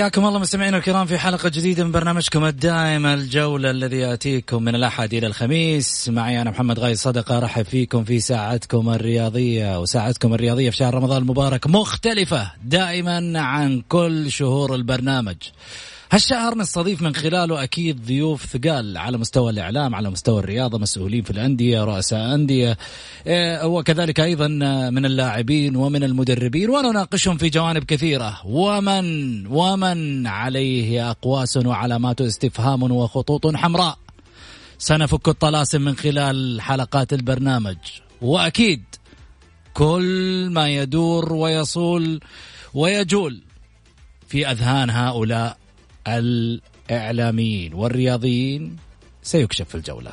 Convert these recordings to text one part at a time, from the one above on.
حياكم الله مستمعينا الكرام في حلقة جديدة من برنامجكم الدائم الجولة الذي يأتيكم من الأحد إلى الخميس. معي أنا محمد غاي صدقة أرحب فيكم في ساعتكم الرياضية. وساعتكم الرياضية في شهر رمضان المبارك مختلفة دائما عن كل شهور البرنامج. هالشهر نستضيف من خلاله أكيد ضيوف ثقال على مستوى الإعلام على مستوى الرياضة مسؤولين في الأندية رؤساء أندية إيه، وكذلك أيضا من اللاعبين ومن المدربين ونناقشهم في جوانب كثيرة. ومن ومن عليه أقواس وعلامات استفهام وخطوط حمراء. سنفك الطلاسم من خلال حلقات البرنامج. وأكيد كل ما يدور ويصول ويجول في أذهان هؤلاء الإعلاميين والرياضيين سيكشف في الجولة.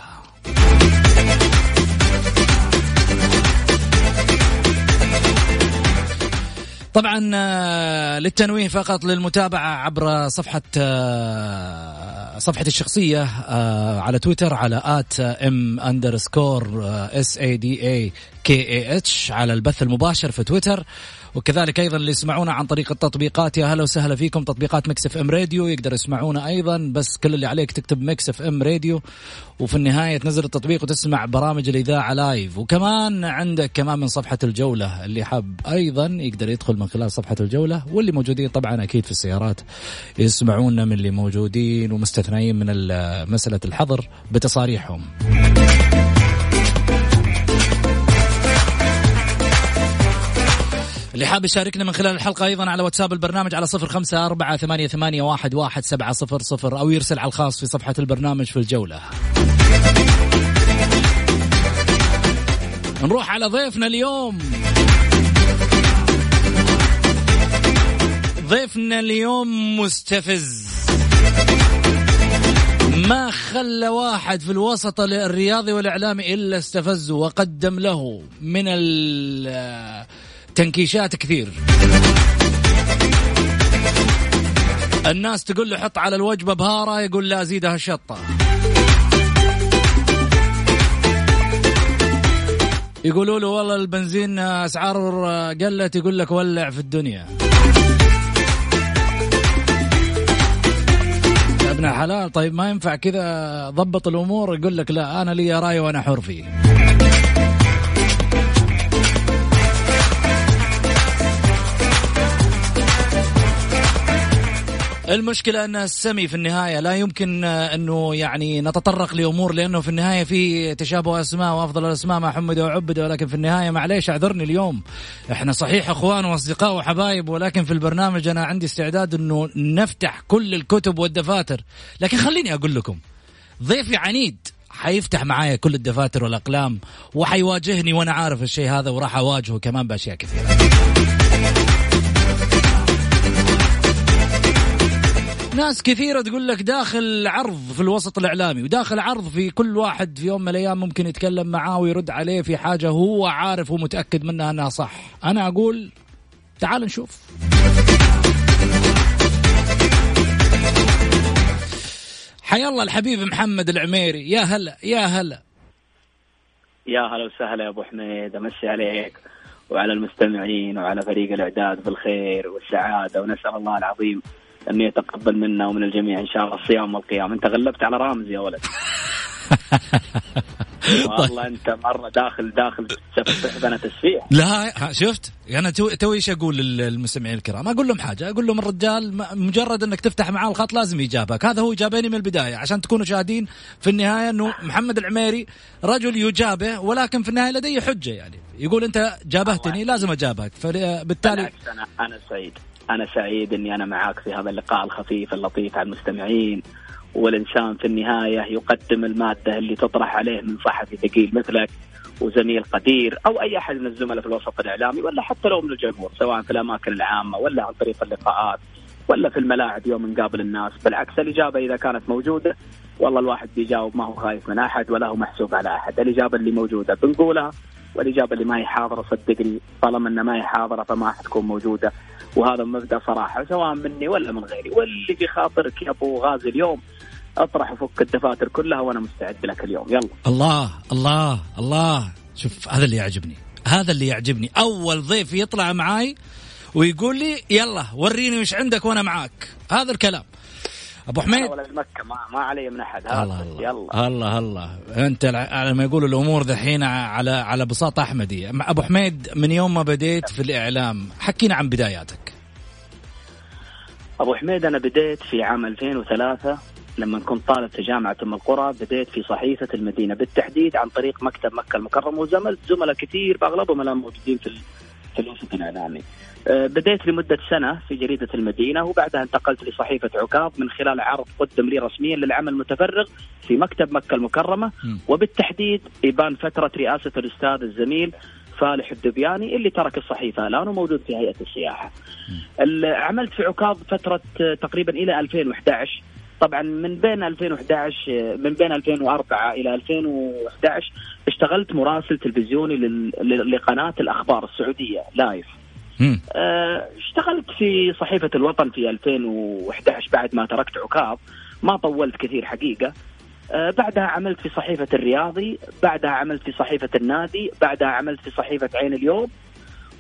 طبعا آه، للتنويه فقط للمتابعة عبر صفحة آه، صفحتي الشخصية آه، على تويتر على آت إم أندرسكور S A D A K A H على البث المباشر في تويتر. وكذلك أيضا اللي يسمعونا عن طريق التطبيقات يا هلا وسهلا فيكم تطبيقات Mix FM Radio يقدر يسمعونا أيضا بس كل اللي عليك تكتب Mix FM Radio وفي النهاية تنزل التطبيق وتسمع برامج الإذاعة live وكمان عندك كمان من صفحة الجولة اللي حاب أيضا يقدر يدخل من خلال صفحة الجولة واللي موجودين طبعا أكيد في السيارات يسمعونا من اللي موجودين ومستثنين من مسألة الحظر بتصاريحهم. اللي حاب يشاركنا من خلال الحلقة أيضا على واتساب البرنامج على صفر خمسة أربعة ثمانية, ثمانية واحد, واحد سبعة صفر صفر أو يرسل على الخاص في صفحة البرنامج في الجولة. نروح على ضيفنا اليوم. ضيفنا اليوم مستفز. ما خلى واحد في الوسط الرياضي والإعلامي إلا استفزه وقدم له من تنكيشات كثير. الناس تقول له حط على الوجبة بهارة يقول لا زيدها شطه يقولوا له والله البنزين أسعار قلت يقول لك ولع في الدنيا. يا ابن الحلال طيب ما ينفع كذا ضبط الأمور يقول لك لا أنا لي رأي وأنا حر فيه. المشكلة أن السمي في النهاية لا يمكن أنه يعني نتطرق لأمور لأنه في النهاية في تشابه أسماء وأفضل الأسماء ما حمد وعبد ولكن في النهاية معليش أعذرني اليوم. إحنا صحيح أخوان وأصدقاء وحبايب ولكن في البرنامج أنا عندي استعداد أنه نفتح كل الكتب والدفاتر. لكن خليني أقول لكم ضيفي عنيد حيفتح معايا كل الدفاتر والأقلام وحيواجهني وأنا عارف الشيء هذا وراح أواجهه كمان بأشياء كثيرة. ناس كثيرة تقول لك داخل عرض في الوسط الإعلامي وداخل عرض في كل واحد في يوم من الأيام ممكن يتكلم معاه ويرد عليه في حاجة هو عارف ومتأكد منها أنها صح. أنا أقول تعال نشوف. حيا الله الحبيب محمد العميري. يا هلا يا هلا. يا هلا وسهلا يا أبو حميد أمسي عليك وعلى المستمعين وعلى فريق الإعداد بالخير والسعادة ونسأل الله العظيم أن يتقبل منا ومن الجميع إن شاء الله الصيام والقيام أنت غلبت على رامز يا ولد. والله أنت مرة داخل داخل سفنا تسفيح. لا شفت؟ يعني تو توي إيش أقول للمستمعين الكرام؟ أقول لهم حاجة. أقول لهم الرجال مجرد أنك تفتح معاه الخط لازم يجابك. هذا هو جابني من البداية. عشان تكونوا شاهدين في النهاية إنه محمد العميري رجل يجابه ولكن في النهاية لدي حجة يعني. يقول أنت جابهتني لازم أجابك. فبالتالي أنا أنا سعيد. أنا سعيد إني أنا معاك في هذا اللقاء الخفيف اللطيف على المستمعين. والإنسان في النهاية يقدم المادة اللي تطرح عليه من صحفي ثقيل مثلك وزميل قدير أو أي أحد من الزملاء في الوسط الإعلامي ولا حتى لو من الجمهور سواء في الأماكن العامة ولا عن طريق اللقاءات ولا في الملاعب يوم نقابل الناس. بالعكس الإجابة إذا كانت موجودة والله الواحد بيجاوب ما هو خايف من أحد ولا هو محسوب على أحد. الإجابة اللي موجودة بنقولها والإجابة اللي ما هي حاضره صدقني طالما انها ما هي حاضره فما حتكون موجودة. وهذا مبدأ صراحة سواء مني ولا من غيري. واللي في خاطرك يا أبو غازي اليوم أطرح وفك الدفاتر كلها وأنا مستعد لك اليوم. يلا. الله الله الله. شوف هذا اللي يعجبني. هذا اللي يعجبني. أول ضيف يطلع معاي ويقول لي يلا وريني وش عندك وأنا معاك. هذا الكلام. أبو حميد؟ ولا مكة ما, ما علي من أحد. الله الله. يلا. الله الله. أنت على ما يقولوا الأمور ذحين على على بساطه أحمدي. أبو حميد من يوم ما بديت في الإعلام حكينا عن بداياتك. أبو حميد أنا بديت في عام 2003 لما كنت طالب في جامعة أم القرى بديت في صحيفة المدينة. بالتحديد عن طريق مكتب مكة المكرمة وزملت زملاء كثير أغلبهم الآن موجودين في في الوسط الإعلامي. أه، بديت لمدة سنة في جريدة المدينة وبعدها انتقلت لصحيفة عكاظ من خلال عرض قدم لي رسميا للعمل المتفرغ في مكتب مكة المكرمة. وبالتحديد إبان فترة رئاسة الأستاذ الزميل فالح الدبياني اللي ترك الصحيفة الآن وموجود في هيئة السياحة. عملت في عكاظ فترة تقريبا إلى 2011 طبعا من بين 2011 من بين 2004 إلى 2011 اشتغلت مراسل تلفزيوني لقناة الأخبار السعودية لايف. آه، اشتغلت في صحيفة الوطن في 2011 بعد ما تركت عكاظ. ما طولت كثير حقيقة. آه، بعدها عملت في صحيفة الرياضي بعدها عملت في صحيفة النادي بعدها عملت في صحيفة عين اليوم.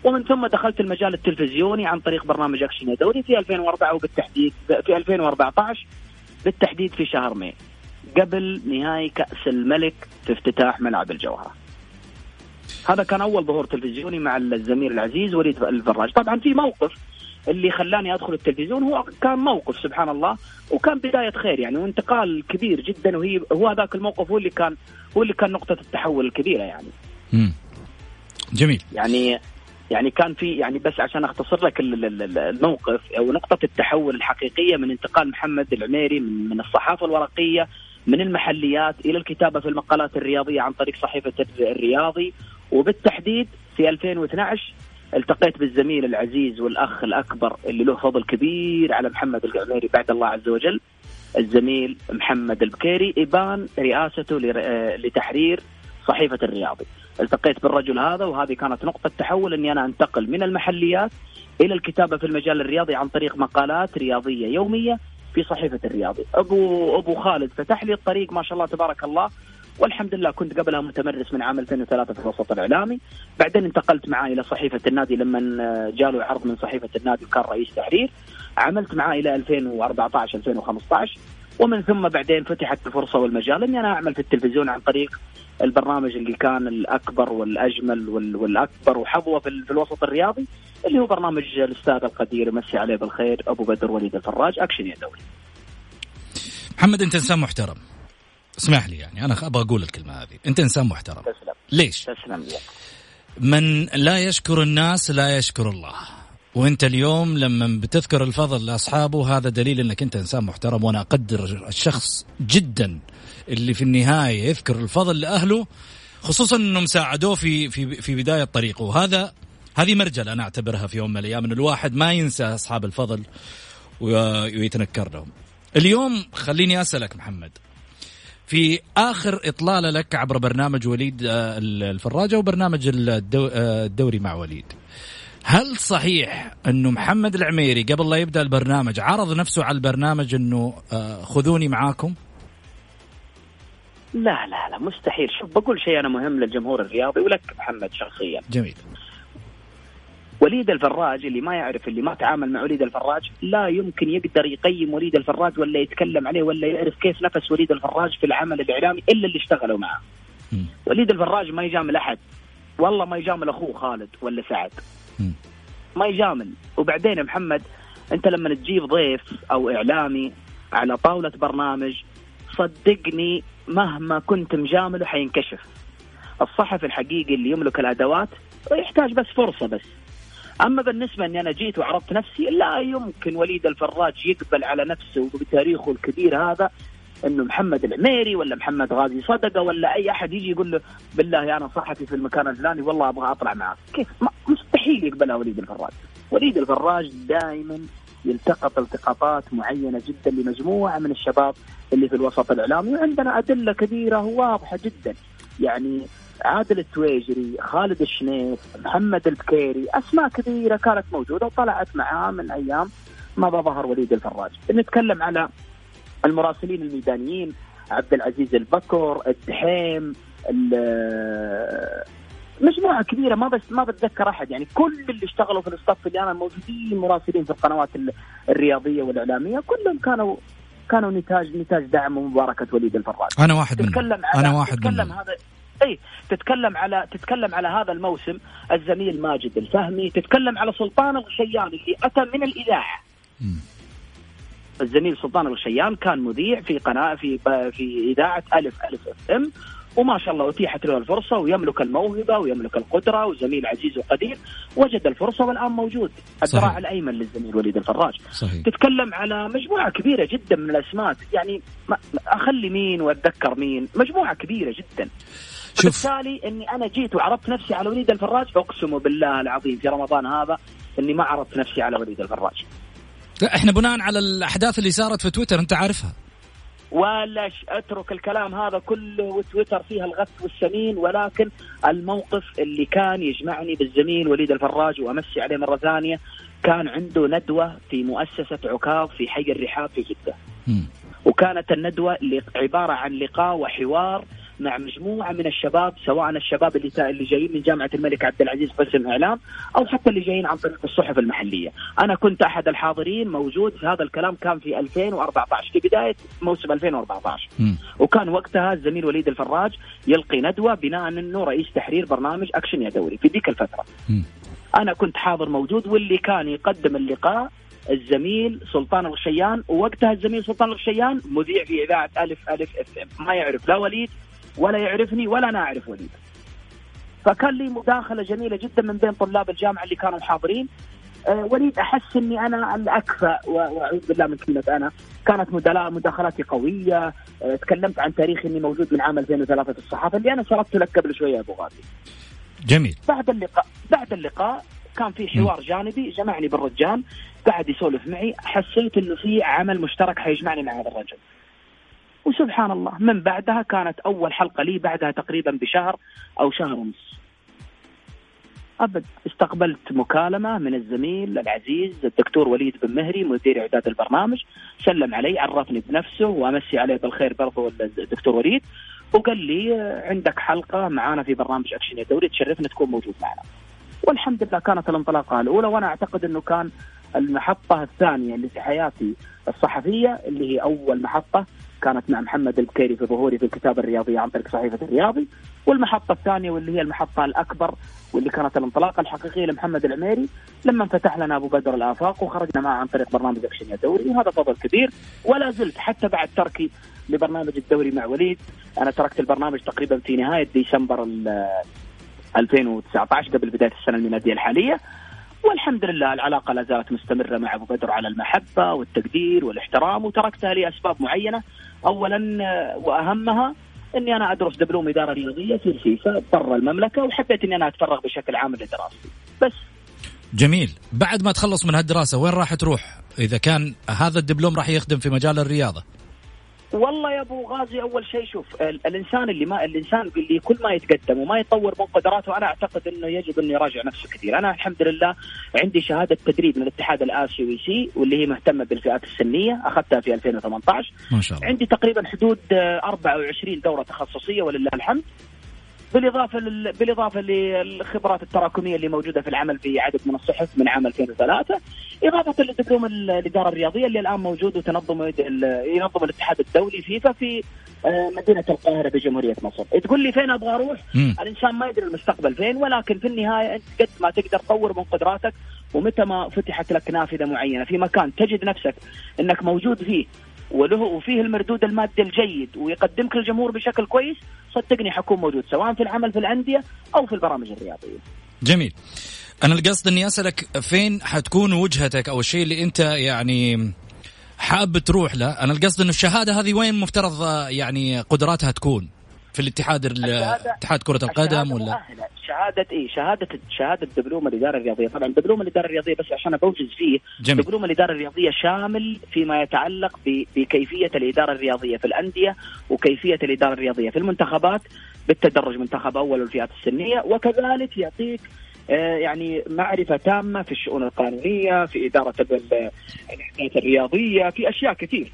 ومن ثم دخلت المجال التلفزيوني عن طريق برنامج أكشن دوري في 2004 وبالتحديد في 2014 بالتحديد في شهر ماي. قبل نهائي كأس الملك في افتتاح ملعب الجوهرة. هذا كان أول ظهور تلفزيوني مع الزميل العزيز وليد الفراج. طبعا في موقف اللي خلاني أدخل التلفزيون هو كان موقف سبحان الله وكان بداية خير يعني وانتقال كبير جدا وهي هو هذاك الموقف هو اللي كان هو اللي كان نقطة التحول الكبيرة يعني. امم جميل. يعني يعني كان في يعني بس عشان أختصر لك الموقف أو نقطة التحول الحقيقية من انتقال محمد العميري من الصحافة الورقية من المحليات إلى الكتابة في المقالات الرياضية عن طريق صحيفة الرياضي وبالتحديد في 2012 التقيت بالزميل العزيز والأخ الأكبر اللي له فضل كبير على محمد العميري بعد الله عز وجل الزميل محمد البكيري إبان رئاسته لتحرير صحيفة الرياضي. التقيت بالرجل هذا وهذه كانت نقطة تحول إني أنا أنتقل من المحليات إلى الكتابة في المجال الرياضي عن طريق مقالات رياضية يومية في صحيفة الرياضي. ابو أبو خالد فتح لي الطريق ما شاء الله تبارك الله والحمد لله كنت قبلها متمرس من عام 2003 في الوسط الإعلامي بعدين انتقلت معاه إلى صحيفة النادي لما جاله عرض من صحيفة النادي وكان رئيس تحرير عملت معاه إلى 2014 2015 ومن ثم بعدين فتحت الفرصة والمجال إني أنا أعمل في التلفزيون عن طريق البرنامج اللي كان الأكبر والأجمل والأكبر وحظوة في, الوسط الرياضي اللي هو برنامج الأستاذ القدير مسي عليه بالخير أبو بدر وليد الفراج أكشن يا دولي. محمد أنت إنسان محترم. اسمح لي يعني أنا أبغى أقول الكلمة هذه، أنت إنسان محترم. تسلم. ليش؟ تسلم لي. من لا يشكر الناس لا يشكر الله. وأنت اليوم لما بتذكر الفضل لأصحابه هذا دليل إنك أنت إنسان محترم وأنا أقدر الشخص جدا اللي في النهاية يذكر الفضل لأهله خصوصا إنهم ساعدوه في في في بداية طريقه وهذا هذه مرجلة أنا أعتبرها في يوم من الأيام إن الواحد ما ينسى أصحاب الفضل ويتنكر لهم. اليوم خليني أسألك محمد في آخر إطلالة لك عبر برنامج وليد آه، الفراجة وبرنامج آه، الدوري مع وليد. هل صحيح انه محمد العميري قبل لا يبدأ البرنامج عرض نفسه على البرنامج أنه آه، خذوني معاكم؟ لا لا لا مستحيل شوف بقول شيء أنا مهم للجمهور الرياضي ولك محمد شخصيا جميل وليد الفراج اللي ما يعرف اللي ما تعامل مع وليد الفراج لا يمكن يقدر يقيم وليد الفراج ولا يتكلم عليه ولا يعرف كيف نفس وليد الفراج في العمل الإعلامي إلا اللي اشتغلوا معه. وليد الفراج ما يجامل أحد. والله ما يجامل أخوه خالد ولا سعد. ما يجامل. وبعدين محمد أنت لما تجيب ضيف أو إعلامي على طاولة برنامج صدقني مهما كنت مجامله حينكشف. الصحفي الحقيقي اللي يملك الأدوات يحتاج بس فرصة بس. أما بالنسبة إني أنا جيت وعرضت نفسي لا يمكن وليد الفراج يقبل على نفسه بتاريخه الكبير هذا إنه محمد العميري ولا محمد غازي صدقة ولا أي أحد يجي يقول له بالله أنا صحفي في المكان الفلاني والله أبغى أطلع معك. كيف؟ مستحيل يقبلها وليد الفراج. وليد الفراج دائما يلتقط التقاطات معينة جدا لمجموعة من الشباب اللي في الوسط الإعلامي وعندنا أدلة كبيرة واضحة جدا. يعني عادل التويجري خالد الشنيف محمد البكيري أسماء كبيره كانت موجودة وطلعت معاه من أيام ما ظهر وليد الفراج. نتكلم على المراسلين الميدانيين عبد العزيز البكر الدحيم مجموعة كبيرة ما بس ما بتذكر أحد. يعني كل اللي اشتغلوا في الصف اللي أنا موجودين مراسلين في القنوات الرياضية والإعلامية. كلهم كانوا كانوا نتاج نتاج دعم ومباركة وليد الفراج. أنا واحد منهم. أنا واحد منهم. هذا اي تتكلم على تتكلم على هذا الموسم الزميل ماجد الفهمي تتكلم على سلطان الغشيان اللي أتى من الإذاعة. الزميل سلطان الغشيان كان مذيع في قناه في في إذاعة الف ألف أف إم وما شاء الله أتيحت له الفرصة ويملك الموهبة ويملك القدرة وزميل عزيز وقدير وجد الفرصة والآن موجود. الذراع الأيمن للزميل وليد الفراج. صحيح. تتكلم على مجموعة كبيرة جدا من الأسماء يعني أخلي مين وأتذكر مين؟ مجموعة كبيرة جدا. شوف. بالتالي إني أنا جيت وعرضت نفسي على وليد الفراج اقسم بالله العظيم في رمضان هذا إني ما عرضت نفسي على وليد الفراج لا إحنا بناء على الأحداث اللي صارت في تويتر أنت عارفها ولا أترك الكلام هذا كله وتويتر فيها الغث والسمين ولكن الموقف اللي كان يجمعني بالزميل وليد الفراج وأمسي عليه مرة ثانية كان عنده ندوة في مؤسسة عكاظ في حي الرحاب في جدة. وكانت الندوة عبارة عن لقاء وحوار مع مجموعة من الشباب سواء الشباب اللي اللي جايين من جامعة الملك عبد العزيز قسم إعلام أو حتى اللي جايين عن طريق الصحف المحلية، أنا كنت أحد الحاضرين موجود في هذا الكلام كان في 2014 في بداية موسم 2014 م. وكان وقتها الزميل وليد الفراج يلقي ندوة بناء أنه رئيس تحرير برنامج أكشن يا دوري في ذيك الفترة. م. أنا كنت حاضر موجود واللي كان يقدم اللقاء الزميل سلطان الغشيان ووقتها الزميل سلطان الغشيان مذيع في إذاعة ألف ألف إف إم ما يعرف لا وليد ولا يعرفني ولا أنا أعرف وليد. فكان لي مداخلة جميلة جدا من بين طلاب الجامعة اللي كانوا حاضرين أه وليد أحس إني أنا الاكفأ واعوذ بالله من كلمة أنا كانت مداخلاتي قوية. أه تكلمت عن تاريخي إني موجود من عام 2003 في الصحافة اللي أنا شرحت لك قبل شوية أبو غازي جميل. بعد اللقاء بعد اللقاء كان في حوار جانبي جمعني بالرجال قاعد يسولف معي حسيت إنه في عمل مشترك حيجمعني مع هذا الرجل. وسبحان الله من بعدها كانت أول حلقة لي بعدها تقريبا بشهر أو شهر ونص. أبد استقبلت مكالمة من الزميل العزيز الدكتور وليد بن مهري مدير إعداد البرنامج سلم علي عرفني بنفسه وأمسي عليه بالخير برضو الدكتور وليد وقال لي عندك حلقة معانا في برنامج أكشن يا دوري تشرفنا تكون موجود معنا. والحمد لله كانت الانطلاقة الأولى وأنا أعتقد أنه كان المحطة الثانية اللي في حياتي الصحفية اللي هي أول محطة كانت مع محمد البكيري في ظهوري في الكتاب الرياضي عن طريق صحيفة الرياضي. والمحطة الثانية واللي هي المحطة الأكبر واللي كانت الانطلاقه الحقيقيه لمحمد العميري لما فتح لنا أبو بدر الآفاق وخرجنا معه عن طريق برنامج أكشن يا دوري. وهذا فضل كبير. ولا زلت حتى بعد تركي لبرنامج الدوري مع وليد أنا تركت البرنامج تقريبا في نهاية ديسمبر 2019 قبل بداية السنة الميلادية الحالية. والحمد لله العلاقة لا زالت مستمرة مع أبو بدر على المحبة والتقدير والاحترام وتركتها لأسباب معينة. اولا آه، وأهمها إني أنا أدرس دبلوم إدارة رياضية في الفيفا برا المملكة وحبيت إني أنا أتفرغ بشكل عام لدراستي بس. جميل. بعد ما تخلص من هالدراسة وين راح تروح؟ إذا كان هذا الدبلوم راح يخدم في مجال الرياضة. والله يا أبو غازي أول شيء شوف الإنسان اللي ما الإنسان اللي كل ما يتقدم وما يطور من قدراته أنا أعتقد إنه يجب إنه يراجع نفسه كثير، أنا الحمد لله عندي شهادة تدريب من الاتحاد الآسيوي سي واللي هي مهتمة بالفئات السنية أخذتها في 2018 ما شاء الله. عندي تقريبا حدود 24 دورة تخصصية ولله الحمد. بالإضافة لل... بالإضافة للخبرات التراكمية اللي موجودة في العمل في عدد من الصحف من عام 2003 إضافة لدبلوم الإدارة الرياضية اللي الآن موجود وتنظم ينظم الاتحاد الدولي فيفا في آه، مدينة القاهرة بجمهورية مصر. تقول لي فين أبغى أروح؟ م. الإنسان ما يدري المستقبل فين ولكن في النهاية أنت قد ما تقدر تطور من قدراتك ومتى ما فتحت لك نافذة معينة. في مكان تجد نفسك إنك موجود فيه. وله وفيه المردود المادي الجيد ويقدمك الجمهور بشكل كويس صدقني حكون موجود سواء في العمل في الأندية أو في البرامج الرياضية. جميل. أنا القصد إني أسألك فين حتكون وجهتك أو الشيء اللي أنت يعني حاب تروح له، أنا القصد إنه الشهادة هذه وين مفترض يعني قدراتها تكون؟ في الاتحاد اتحاد كرة القدم ولا؟ مؤهلة. شهادة اي شهاده شهادة دبلوم الإدارة الرياضية طبعا دبلوم الإدارة الرياضية بس عشان بوجز فيه جميل. دبلوم الإدارة الرياضية شامل فيما يتعلق بكيفية الإدارة الرياضية في الأندية وكيفية الإدارة الرياضية في المنتخبات بالتدرج منتخب أول والفئات السنية وكذلك يعطيك آه، يعني معرفة تامة في الشؤون القانونية في إدارة الاحداث الرياضية في أشياء كثير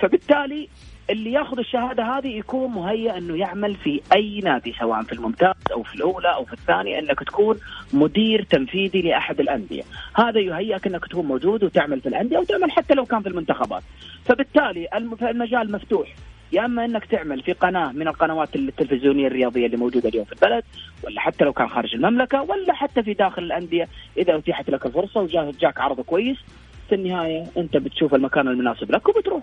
فبالتالي اللي ياخذ الشهادة هذه يكون مهيئ إنه يعمل في أي نادي سواء في الممتاز أو في الأولى أو في الثانية إنك تكون مدير تنفيذي لأحد الأندية، هذا يهيئك إنك تكون موجود وتعمل في الأندية وتعمل حتى لو كان في المنتخبات. فبالتالي المجال مفتوح يا إما إنك تعمل في قناة من القنوات التلفزيونية الرياضية اللي موجودة اليوم في البلد ولا حتى لو كان خارج المملكة ولا حتى في داخل الأندية إذا أتيحت لك الفرصة وجاك عرض كويس في النهاية أنت بتشوف المكان المناسب لك وبتروح.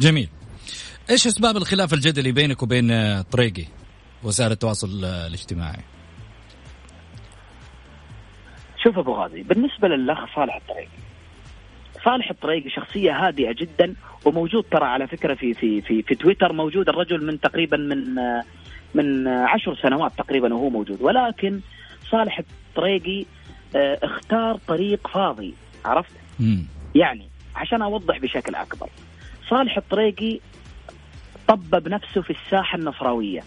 جميل. إيش أسباب الخلاف الجدلي بينك وبين آه، طريقي وسائل التواصل آه، الاجتماعي؟ شوف أبو غازي بالنسبة للأخ صالح الطريقي صالح الطريقي شخصية هادئة جدا وموجود ترى على فكرة في في في في تويتر موجود الرجل من تقريبا من آه، من عشر سنوات تقريبا وهو موجود ولكن صالح الطريقي اختار طريق فاضي عرفت؟ مم. يعني عشان أوضح بشكل أكبر صالح الطريقي طبب نفسه في الساحة النصراوية.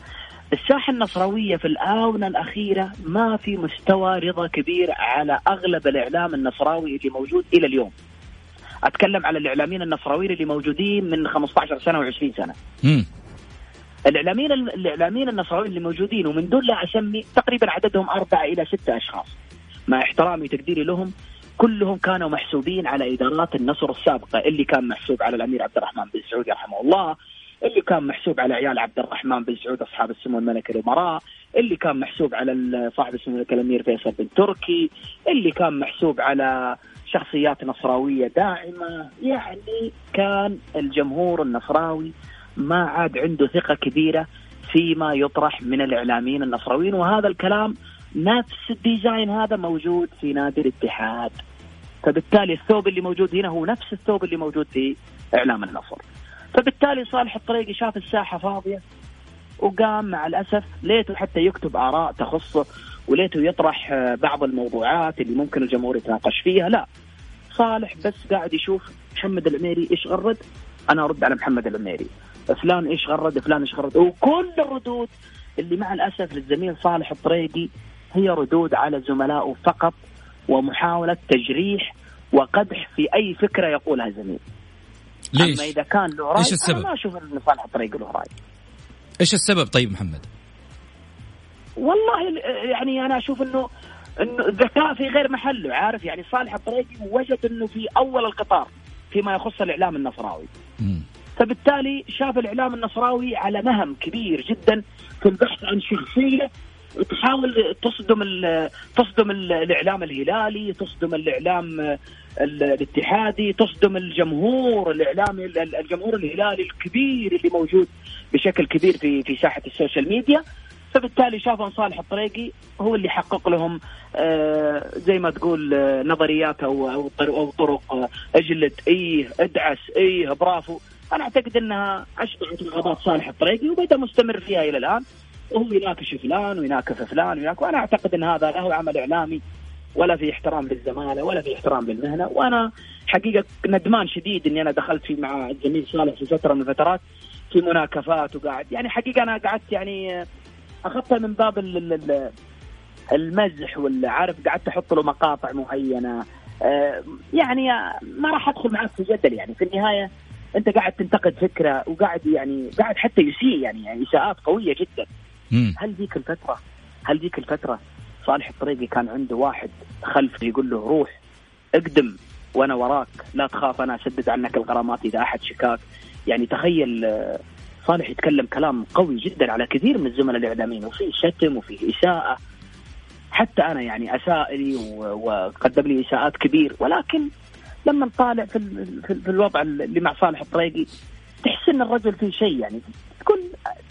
الساحة النصراوية في الآونة الأخيرة ما في مستوى رضا كبير على أغلب الإعلام النصراوي اللي موجود إلى اليوم. أتكلم على الإعلاميين النصراويين اللي موجودين من 15 سنة و20 سنة. م. الإعلاميين الإعلاميين النصراويين اللي موجودين ومن دون لا أسمي تقريبا عددهم أربعة إلى ستة أشخاص. مع احترامي وتقديري لهم كلهم كانوا محسوبين على إدارات النصر السابقة اللي كان محسوب على الأمير عبد الرحمن بن سعود يرحمه الله. اللي كان محسوب على عيال عبد الرحمن بن سعود أصحاب السمو الملكي الامراء اللي كان محسوب على صاحب السمو الملكي الأمير فيصل بن تركي اللي كان محسوب على شخصيات نصراوية داعمة. يعني كان الجمهور النصراوي ما عاد عنده ثقة كبيرة فيما يطرح من الإعلاميين النصراويين. وهذا الكلام نفس الديزاين هذا موجود في نادي الاتحاد. فبالتالي الثوب اللي موجود هنا هو نفس الثوب اللي موجود في إعلام النصر. فبالتالي صالح الطريقي شاف الساحة فاضية وقام مع الأسف ليته حتى يكتب آراء تخصه وليته يطرح آه، بعض الموضوعات اللي ممكن الجمهور يتناقش فيها. لا صالح بس قاعد يشوف محمد العميري إيش غرد؟ أنا أرد على محمد العميري. فلان إيش غرد؟ فلان إيش غرد؟ وكل الردود اللي مع الأسف للزميل صالح الطريقي هي ردود على زملائه فقط ومحاولة تجريح وقدح في أي فكرة يقولها زميل ليش؟ أما إذا كان له رأي إيش السبب؟ أنا ما أشوف إن صالح الطريق له رأي إيش السبب طيب محمد؟ والله يعني أنا أشوف إنه إنه الذكاء في غير محله عارف يعني صالح الطريقي وجد إنه في أول القطار فيما يخص الإعلام النصراوي. م. فبالتالي شاف الإعلام النصراوي على مهم كبير جدا في البحث عن شخصية تحاول تصدم تصدم الإعلام الهلالي، تصدم الإعلام الاتحادي تصدم الجمهور الإعلامي الجمهور الهلالي الكبير اللي موجود بشكل كبير في في ساحة ال social media. فبالتالي شافوا صالح الطريقي هو اللي حقق لهم آه زي ما تقول آه نظريات أو أو أو طرق آه اجلد إيه ادعس إيه برافو. أنا أعتقد أنها اشبعت رغبات صالح الطريقي وبدا مستمر فيها إلى الآن. وهو يناقش فلان ويناكف فلان ويناكف وأنا أعتقد أن هذا له عمل إعلامي ولا في احترام للزماله ولا في احترام للمهنه وأنا حقيقة ندمان شديد إني أنا دخلت في مع الزميل صالح في فترة من الفترات في مناكفات وقاعد. يعني حقيقة أنا قعدت يعني أخذتها من باب المزح ولا عارف قعدت أحط له مقاطع معينة. آه، يعني ما راح أدخل معك في جدل يعني. في النهاية أنت قاعد تنتقد فكرة وقاعد يعني قاعد حتى يسيء يعني, يعني إساءات قوية جدا. هل ذيك الفترة؟ هل ذيك الفترة؟ صالح الطريقي كان عنده واحد خلفه يقول له روح اقدم وأنا وراك لا تخاف أنا اسدد عنك الغرامات اذا احد شكاك. يعني تخيل آه، صالح يتكلم كلام قوي جدا على كثير من الزملاء الإعلاميين وفي شتم وفي إساءة. حتى أنا يعني اساء لي وقدم لي إساءات كبير. ولكن لما نطالع في, في الوضع اللي مع صالح الطريقي تحس إن الرجل في شيء يعني. تقول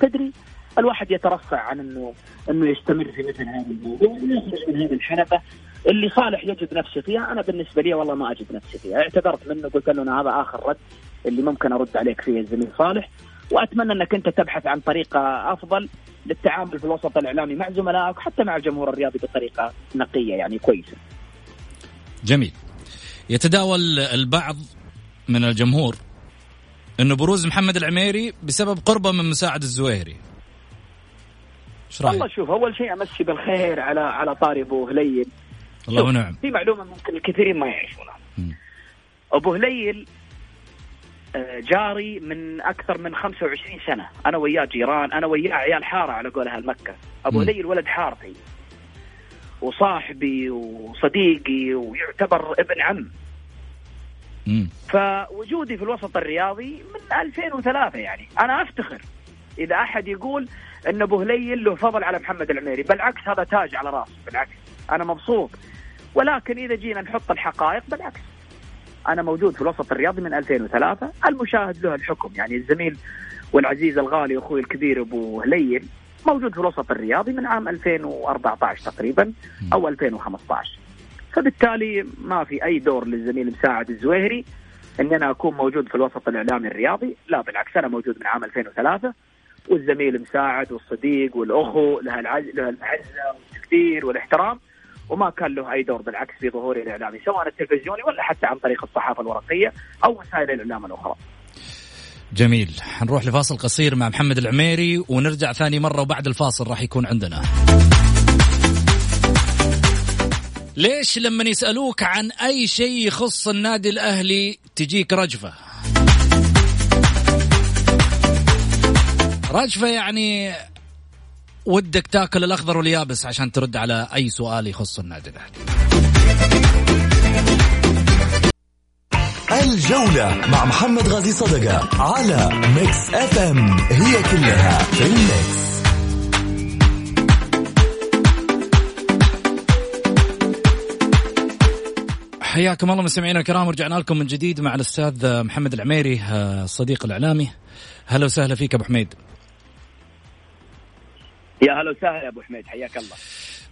تدري الواحد يترفع عن إنه إنه يستمر في مثل هذا الموضوع ويخرج من هذه الحلبه اللي صالح يجد نفسه فيها أنا بالنسبة لي والله ما أجد نفسي فيها اعتذرت منه قلت له أنا هذا آخر رد اللي ممكن أرد عليك فيه الزميل صالح وأتمنى إنك أنت تبحث عن طريقة أفضل للتعامل في الوسط الإعلامي مع زملائك وحتى مع الجمهور الرياضي بطريقة نقية يعني كويسة. جميل. يتداول البعض من الجمهور إنه بروز محمد العميري بسبب قربة من مساعد الزويري. إيش رأيك؟ والله شوف أول شيء أمسي بالخير على على طاري أبو هليل. الله ونعم. في معلومة ممكن الكثيرين ما يعرفونها. أبو هليل آه، جاري من أكثر من 25 سنة. أنا وياه جيران أنا وياه عيال حارة على قول أهل مكه ابو هليل ولد حارتي وصاحبي وصديقي ويعتبر ابن عم. فوجودي في الوسط الرياضي من 2003 يعني. أنا أفتخر. إذا أحد يقول ان ابو هليل له فضل على محمد العميري بالعكس هذا تاج على رأسه بالعكس. أنا مبسوط. ولكن إذا جينا نحط الحقائق بالعكس. أنا موجود في الوسط الرياضي من 2003 المشاهد له الحكم. يعني الزميل والعزيز الغالي أخوي الكبير أبو هليل موجود في الوسط الرياضي من عام 2014 تقريبا أو 2015 فبالتالي ما في أي دور للزميل مساعد الزويهري اني أنا أكون موجود في الوسط الإعلامي الرياضي. لا بالعكس أنا موجود من عام 2003 والزميل مساعد والصديق والأخو له العزة والتقدير والاحترام وما كان له أي دور بالعكس في ظهوره الإعلامي سواء التلفزيوني ولا حتى عن طريق الصحافة الورقية أو وسائل الإعلام الأخرى. جميل حنروح لفاصل قصير مع محمد العميري ونرجع ثاني مرة وبعد الفاصل راح يكون عندنا. ليش لما يسألوك عن أي شيء يخص النادي الأهلي تجيك رجفة؟ رجفة يعني ودك تاكل الأخضر واليابس عشان ترد على أي سؤال يخص النادي الأهلي. الجولة مع محمد غازي صدقة على Mix FM هي كلها في الميكس حياكم الله مستمعينا الكرام ورجعنا لكم من جديد مع الأستاذ محمد العميري الصديق الإعلامي. هلا وسهلا فيك أبو حميد. يا هلا وسهلا يا أبو حميد حياك الله.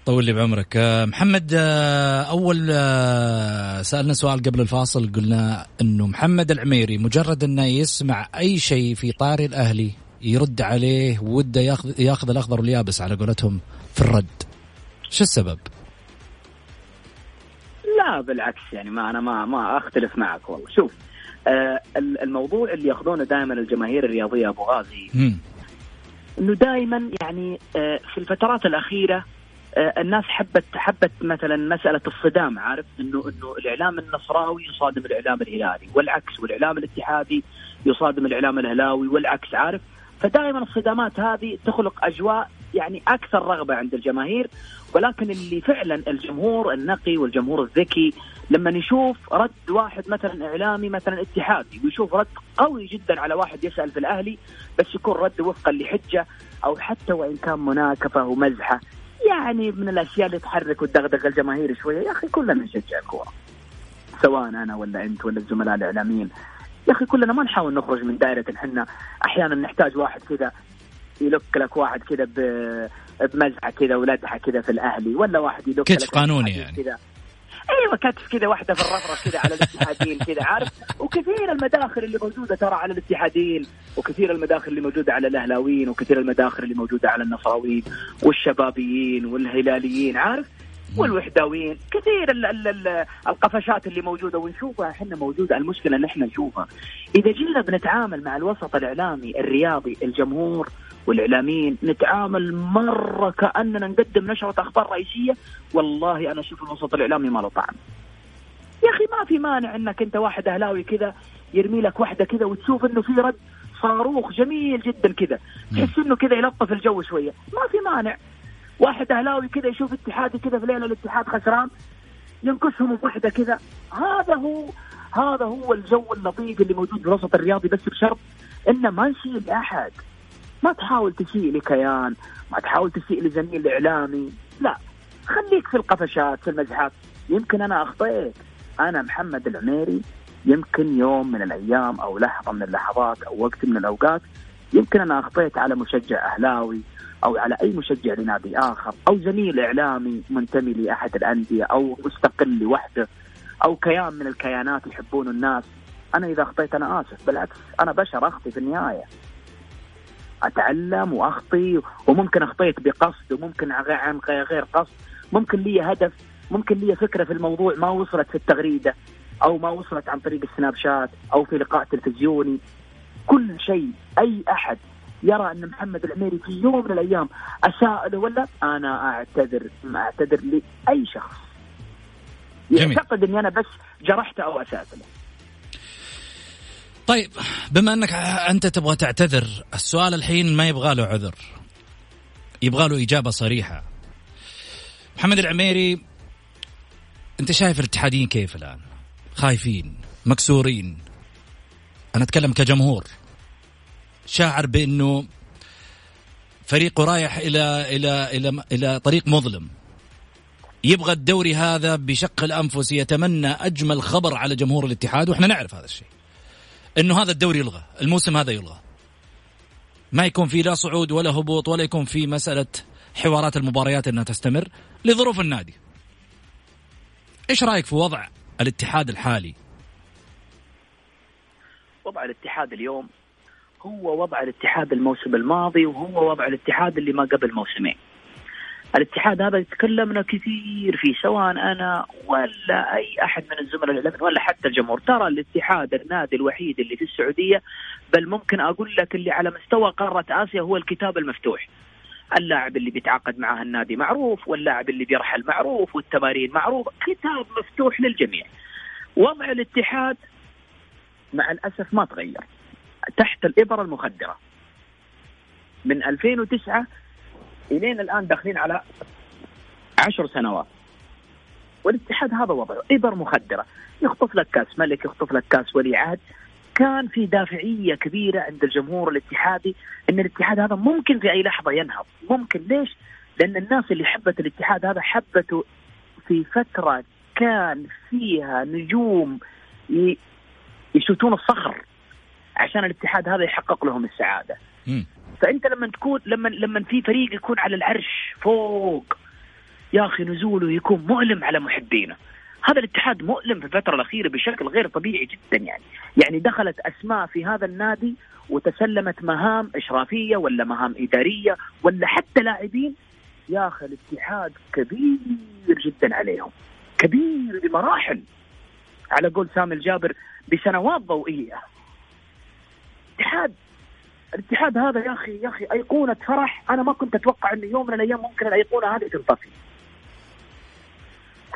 طول لي بعمرك. آه، محمد آه، أول آه، سألنا سؤال قبل الفاصل قلنا إنه محمد العميري مجرد أنه يسمع أي شيء في طاري الأهلي يرد عليه وده ياخذ ياخذ الأخضر واليابس على قولتهم في الرد. شو السبب؟ لا بالعكس يعني ما أنا ما ما أختلف معك والله. شوف آه الموضوع اللي ياخذونه دائما الجماهير الرياضية أبو غازي إنه دائما يعني آه، في الفترات الأخيرة آه، الناس حبت حبت مثلا مسألة الصدام عارف؟ إنه إنه الإعلام النصراوي يصادم الإعلام الهلالي والعكس والإعلام الاتحادي يصادم الإعلام الهلاوي والعكس عارف؟ فدائما الصدامات هذه تخلق أجواء يعني أكثر رغبة عند الجماهير ولكن اللي فعلا الجمهور النقي والجمهور الذكي لما نشوف رد واحد مثلا إعلامي مثلا اتحادي ويشوف رد قوي جدا على واحد يسأل في الأهلي بس يكون رد وفقا لحجة أو حتى وإن كان مناكفة ومزحة. يعني من الأشياء اللي تحرك وتدغدغ الجماهير شوية. يا أخي كلنا نشجع الكورة. سواء أنا ولا أنت ولا الزملاء الإعلاميين. يا أخي كلنا ما نحاول نخرج من دائرة إحنا أحيانا نحتاج واحد كذا. يلك لك واحد كذا بمزحه كذا ولدحة كذا في الأهلي ولا واحد يلك كتف قانوني يعني. كذا. أيوه كتف كذا واحدة في الرفرف كذا على الاتحادين كذا عارف؟ وكثير المداخل اللي موجودة ترى على الاتحادين وكثير المداخل اللي موجودة على الأهلاويين وكثير المداخل اللي موجودة على النصراويين والشبابيين والهلاليين عارف؟ والوحداويين كثير ال ال ال القفشات اللي موجودة ونشوفها إحنا موجودة. المشكلة إن إحنا نشوفها. إذا جينا بنتعامل مع الوسط الإعلامي الرياضي الجمهور والإعلاميين نتعامل مرة كأننا نقدم نشرة أخبار رئيسية. والله أنا أشوف الوسط الإعلامي ما له طعم. يا أخي ما في مانع إنك أنت واحد أهلاوي كذا يرمي لك واحدة كذا وتشوف إنه في رد صاروخ جميل جدا كذا. تحس إنه كذا يلطف الجو شوية. ما في مانع. واحد أهلاوي كذا يشوف اتحادي كذا في ليلة الاتحاد خسران ينقصهم بوحدة كذا. هذا هو هذا هو الجو اللطيف اللي موجود في الوسط الرياضي. بس بشرط إنه ما نشيل احد ما تحاول تسيء لكيان ما تحاول تسيء لزميل إعلامي. لا خليك في القفشات في المزحات. يمكن أنا أخطيت. أنا محمد العميري يمكن يوم من الأيام أو لحظة من اللحظات أو وقت من الأوقات يمكن أنا أخطيت على مشجع أهلاوي أو على أي مشجع لنادي آخر أو زميل إعلامي منتمي لأحد الأندية أو مستقل لوحده أو كيان من الكيانات يحبون الناس. أنا إذا أخطيت أنا آسف. بالعكس أنا بشر أخطي في النهاية. أتعلم وأخطي وممكن أخطيت بقصد وممكن عن غير قصد. ممكن لي هدف ممكن لي فكرة في الموضوع ما وصلت في التغريدة أو ما وصلت عن طريق السناب شات أو في لقاء تلفزيوني. كل شيء أي أحد يرى أن محمد العميري في يوم من الأيام اساء له ولا أنا أعتذر ما أعتذر لأي شخص. يعتقد إني أنا بس جرحته أو اسات له طيب بما أنك أنت تبغى تعتذر السؤال الحين ما يبغى له عذر. يبغى له إجابة صريحة. محمد العميري أنت شايف الاتحاديين كيف الآن؟ خايفين مكسورين. أنا أتكلم كجمهور. شاعر بأنه فريقه رايح إلى إلى إلى إلى طريق مظلم. يبغى الدوري هذا بشق الأنفس يتمنى أجمل خبر على جمهور الاتحاد وإحنا نعرف هذا الشيء. إنه هذا الدوري يلغى الموسم هذا يلغى. ما يكون في لا صعود ولا هبوط ولا يكون في مسألة حوارات المباريات إنها تستمر لظروف النادي. إيش رأيك في وضع الاتحاد الحالي؟ وضع الاتحاد اليوم هو وضع الاتحاد الموسم الماضي وهو وضع الاتحاد اللي ما قبل موسمين. الاتحاد هذا تكلمنا كثير فيه سواء أنا ولا أي أحد من الزملاء الإعلاميين ولا حتى الجمهور. ترى الاتحاد النادي الوحيد اللي في السعودية بل ممكن أقول لك اللي على مستوى قارة آسيا هو الكتاب المفتوح. اللاعب اللي بيتعاقد معه النادي معروف واللاعب اللي بيرحل معروف والتمارين معروف. كتاب مفتوح للجميع. وضع الاتحاد مع الأسف ما تغير. تحت الإبرة المخدرة. من 2009 الين الآن داخلين على عشر سنوات. والاتحاد هذا وضعه إبر مخدرة. يخطف لك كأس ملك يخطف لك كأس ولي عهد. كان في دافعية كبيرة عند الجمهور الاتحادي إن الاتحاد هذا ممكن في أي لحظة ينهض. ممكن. ليش؟ لأن الناس اللي حبت الاتحاد هذا حبته في فترة كان فيها نجوم يشوتون الصخر عشان الاتحاد هذا يحقق لهم السعادة. فأنت لما تكون لما لما في فريق يكون على العرش فوق يا أخي نزوله يكون مؤلم على محبينه هذا الاتحاد مؤلم في الفترة الأخيرة بشكل غير طبيعي جدا يعني. يعني دخلت أسماء في هذا النادي وتسلمت مهام إشرافية ولا مهام إدارية ولا حتى لاعبين. يا أخي الاتحاد كبير جدا عليهم. كبير بمراحل. على قول سامي الجابر بسنوات ضوئية. الاتحاد الاتحاد هذا يا أخي يا أخي أيقونة فرح. أنا ما كنت أتوقع انه يوم من الأيام ممكن الأيقونة هذه تنطفي.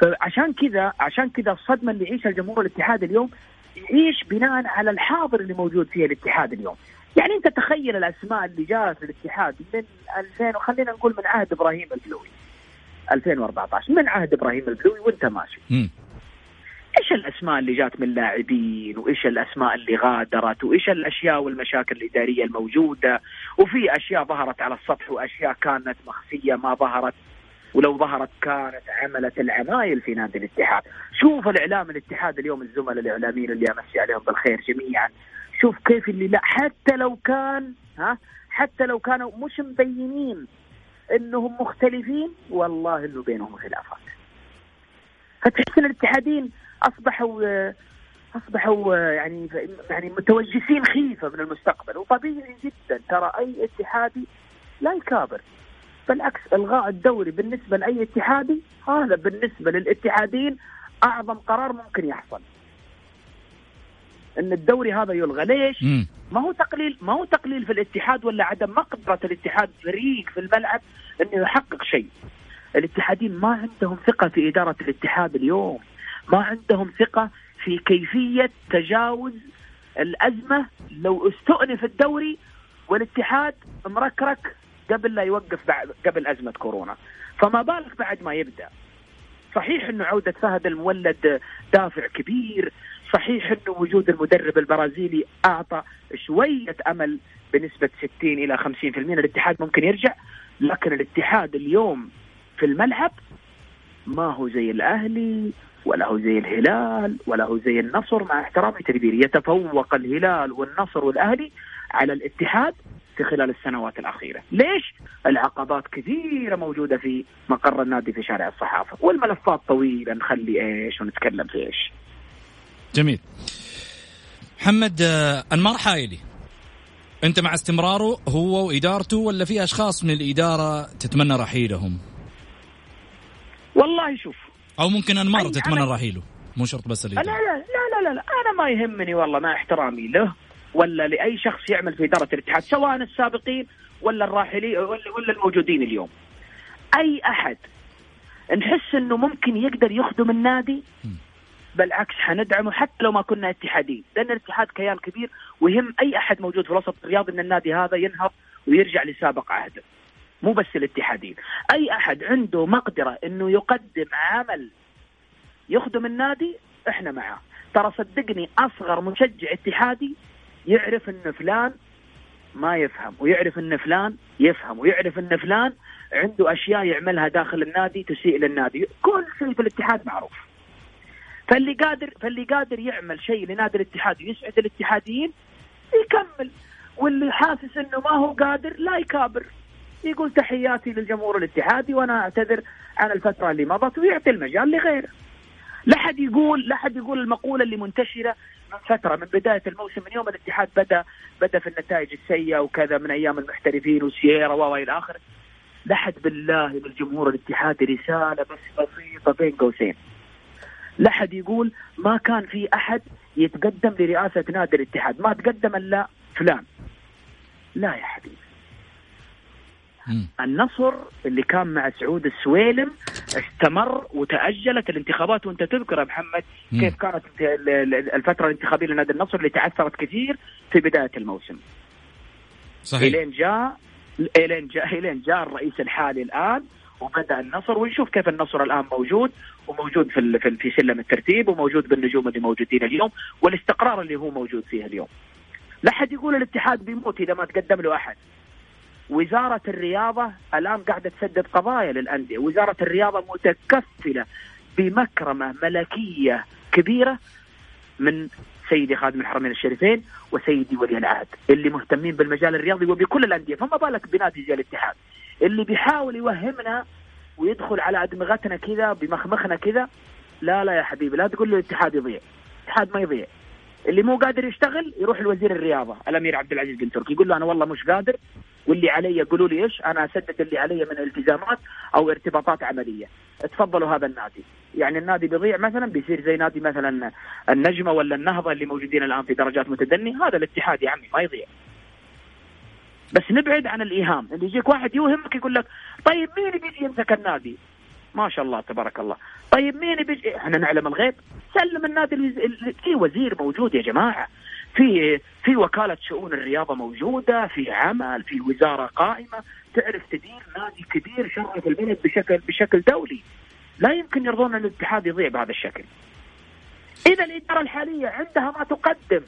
فعشان كذا عشان كذا الصدمه اللي يعيشها الجمهور الاتحاد اليوم يعيش بناء على الحاضر اللي موجود فيه الاتحاد اليوم. يعني أنت تخيل الأسماء اللي جاءت للاتحاد من 2000 وخلينا نقول من عهد إبراهيم البلوي 2014 من عهد إبراهيم البلوي وأنت ماشي. الأسماء اللي جات من لاعبين وإيش الأسماء اللي غادرت وإيش الأشياء والمشاكل الإدارية الموجودة. وفي أشياء ظهرت على السطح وأشياء كانت مخفية ما ظهرت. ولو ظهرت كانت عملت العمايل في نادي الاتحاد. شوف الإعلام الاتحاد اليوم الزملاء الإعلاميين اللي امسي عليهم بالخير جميعا. شوف كيف اللي لا حتى لو كان ها حتى لو كانوا مش مبينين إنهم مختلفين والله انه بينهم خلافات. فتحس الاتحادين أصبحوا أصبحوا يعني يعني متوجسين خيفة من المستقبل وطبيعي جدا. ترى أي اتحادي لا يكابر. بالعكس إلغاء الدوري بالنسبة لأي اتحادي هذا بالنسبة للاتحادين أعظم قرار ممكن يحصل. إن الدوري هذا يلغى. ليش؟ ما هو تقليل ما هو تقليل في الاتحاد ولا عدم مقدرة الاتحاد فريق في الملعب إنه يحقق شيء. الاتحادين ما عندهم ثقة في إدارة الاتحاد اليوم، ما عندهم ثقة في كيفية تجاوز الأزمة. لو استؤنف الدوري والاتحاد مركرك قبل لا يوقف بعد قبل أزمة كورونا. فما بالك بعد ما يبدأ. صحيح إنه عودة فهد المولد دافع كبير. صحيح إنه وجود المدرب البرازيلي أعطى شوية أمل بنسبة 60 إلى 50% الاتحاد ممكن يرجع لكن الاتحاد اليوم في الملعب ما هو زي الأهلي ولا هو زي الهلال ولا هو زي النصر مع احترامي تدبيري. يتفوق الهلال والنصر والأهلي على الاتحاد في خلال السنوات الأخيرة. ليش؟ العقبات كثيرة موجودة في مقر النادي في شارع الصحافة. والملفات طويلة نخلي إيش ونتكلم في إيش. جميل. محمد آه، أنمار حايلي. أنت مع استمراره هو وإدارته ولا في أشخاص من الإدارة تتمنى رحيلهم؟ والله شوف أو ممكن أنمار تتمنى رحيله. مو شرط بس الإدارة لا لا لا لا لا أنا ما يهمني والله مع احترامي له ولا لأي شخص يعمل في إدارة الاتحاد سواء السابقين ولا الراحلين ولا, ولا الموجودين اليوم. أي أحد نحس إنه ممكن يقدر يخدم النادي بالعكس حندعمه حتى لو ما كنا اتحادين. لأن الاتحاد كيان كبير ويهم أي أحد موجود في الوسط الرياضي إن النادي هذا ينهض ويرجع لسابق عهده. مو بس الاتحادين. أي أحد عنده مقدرة إنه يقدم عمل يخدم النادي إحنا معاه. ترى صدقني أصغر مشجع اتحادي يعرف إن فلان ما يفهم ويعرف إن فلان يفهم ويعرف إن فلان عنده أشياء يعملها داخل النادي تسيء للنادي. كل شيء في الاتحاد معروف. فاللي قادر فاللي قادر يعمل شيء لنادي الاتحاد ويسعد الاتحاديين يكمل واللي حاسس إنه ما هو قادر لا يكابر. يقول تحياتي للجمهور الاتحادي وأنا أعتذر عن الفترة اللي مضت ويعطي المجال لغيره لا حد يقول لا حد يقول المقولة اللي منتشرة من فترة من بداية الموسم من يوم الاتحاد بدأ بدأ في النتائج السيئة وكذا من أيام المحترفين وسييرا وإلى آخره. لحد بالله للجمهور الاتحادي رسالة بس بسيطة بين قوسين. لا حد يقول ما كان في أحد يتقدم لرئاسة نادي الاتحاد. ما تقدم إلا فلان. لا يا حبيبي. النصر اللي كان مع سعود السويلم استمر وتأجلت الانتخابات وأنت تذكر يا محمد كيف كانت الفترة الانتخابية لنادي النصر اللي تعثرت كثير في بداية الموسم صحيح إلين جاء إلين جاء إلين جاء الرئيس الحالي الآن وبدأ النصر ونشوف كيف النصر الآن موجود وموجود في في سلم الترتيب وموجود بالنجوم اللي موجودين اليوم والاستقرار اللي هو موجود فيه اليوم. لا حد يقول الاتحاد بيموت إذا ما تقدم له أحد. وزارة الرياضة الآن قاعدة تسدد قضايا للأندية. وزارة الرياضة متكفلة بمكرمة ملكية كبيرة من سيدي خادم الحرمين الشريفين وسيدي ولي العهد اللي مهتمين بالمجال الرياضي وبكل الأندية. فما بالك بنادي زي الاتحاد؟ اللي بيحاول يوهمنا ويدخل على أدمغتنا كذا بمخمخنا كذا لا لا يا حبيبي لا تقول له الاتحاد يضيع. الاتحاد ما يضيع. اللي مو قادر يشتغل يروح لوزير الرياضة الأمير عبد العزيز بن تركي. يقول له أنا والله مش قادر. واللي علي قولوا لي إيش؟ أنا أسدد اللي علي من التزامات أو ارتباطات عملية. تفضلوا هذا النادي. يعني النادي بيضيع مثلا بيصير زي نادي مثلا النجمة ولا النهضة اللي موجودين الآن في درجات متدني. هذا الاتحاد يا عمي ما يضيع. بس نبعد عن الإيهام. اللي يجيك واحد يوهمك يقول لك طيب مين بيجي يمسك النادي؟ ما شاء الله تبارك الله. طيب مين بيجي إحنا نعلم الغيب؟ سلم النادي في وزير موجود يا جماعة. في في وكالة شؤون الرياضة موجودة في عمل في وزارة قائمة. تعرف تدير نادي كبير شرف البلد بشكل بشكل دولي. لا يمكن يرضون أن الاتحاد يضيع بهذا الشكل. إذا الإدارة الحالية عندها ما تقدم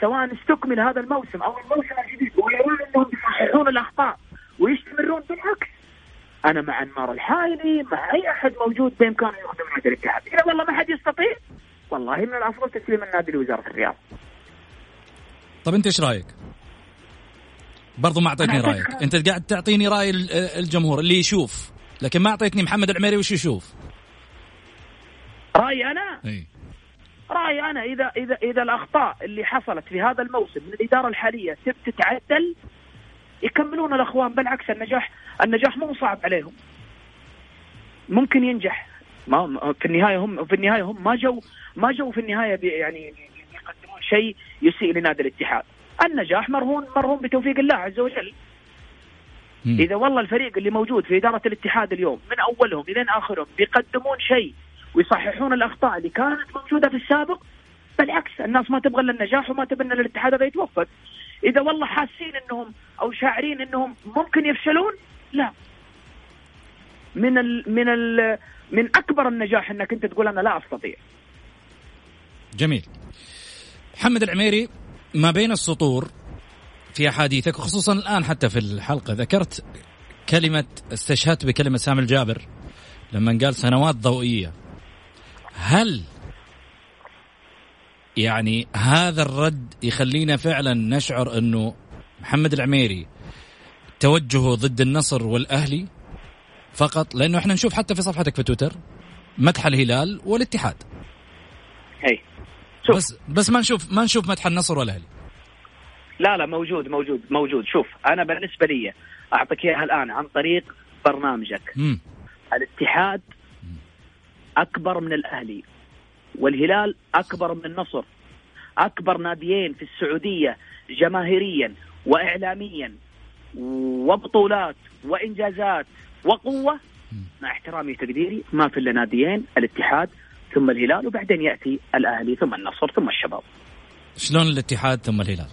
سواء استكمل هذا الموسم أو الموسم الجديد ويرون أنهم يصححون الأخطاء ويستمرون بالعكس. أنا مع أنمار الحايلي مع أي أحد موجود بامكانه يخدم نادي الاتحاد. إذا والله ما حد يستطيع والله من الأفضل تسليم النادي لوزارة الرياضة. طب أنت إيش رأيك؟ برضو ما أعطيتني رأيك. أنت قاعد تعطيني رأي الجمهور اللي يشوف. لكن ما أعطيتني محمد العميري وش يشوف؟ رأيي أنا؟ إي. رأيي أنا اذا اذا إذا الأخطاء اللي حصلت في هذا الموسم من الإدارة الحالية تتعدل يكملون الأخوان بالعكس النجاح النجاح مو صعب عليهم. ممكن ينجح. ما في النهاية هم في النهاية هم ما جو ما جو في النهاية يعني يقدمون شيء يسيء لنادي الاتحاد. النجاح مرهون مرهون بتوفيق الله عز وجل. م. إذا والله الفريق اللي موجود في إدارة الاتحاد اليوم من أولهم إلى آخرهم بيقدمون شيء ويصححون الأخطاء اللي كانت موجودة في السابق بالعكس الناس ما تبغى إلا النجاح وما تبغى إلا الاتحاد هذا يتوفق إذا والله حاسين إنهم أو شاعرين إنهم ممكن يفشلون لا. من ال من ال من أكبر النجاح إنك أنت تقول أنا لا أستطيع. جميل. محمد العميري ما بين السطور في أحاديثك وخصوصا الآن حتى في الحلقة ذكرت كلمة استشهدت بكلمة سامي الجابر لما قال سنوات ضوئية. هل يعني هذا الرد يخلينا فعلا نشعر إنه محمد العميري توجهه ضد النصر والأهلي فقط لأنه إحنا نشوف حتى في صفحتك في تويتر مدح الهلال والاتحاد. هي. شوف. بس بس ما نشوف ما نشوف مدح النصر والأهلي. لا لا موجود موجود موجود. شوف أنا بالنسبة لي أعطيك إياها الآن عن طريق برنامجك. م. الاتحاد أكبر من الأهلي والهلال أكبر من النصر. أكبر ناديين في السعودية جماهيريا واعلاميا. وبطولات وإنجازات وقوة مع احترامي وتقديري ما في إلا ناديين الاتحاد ثم الهلال وبعدين يأتي الأهلي ثم النصر ثم الشباب. شلون الاتحاد ثم الهلال؟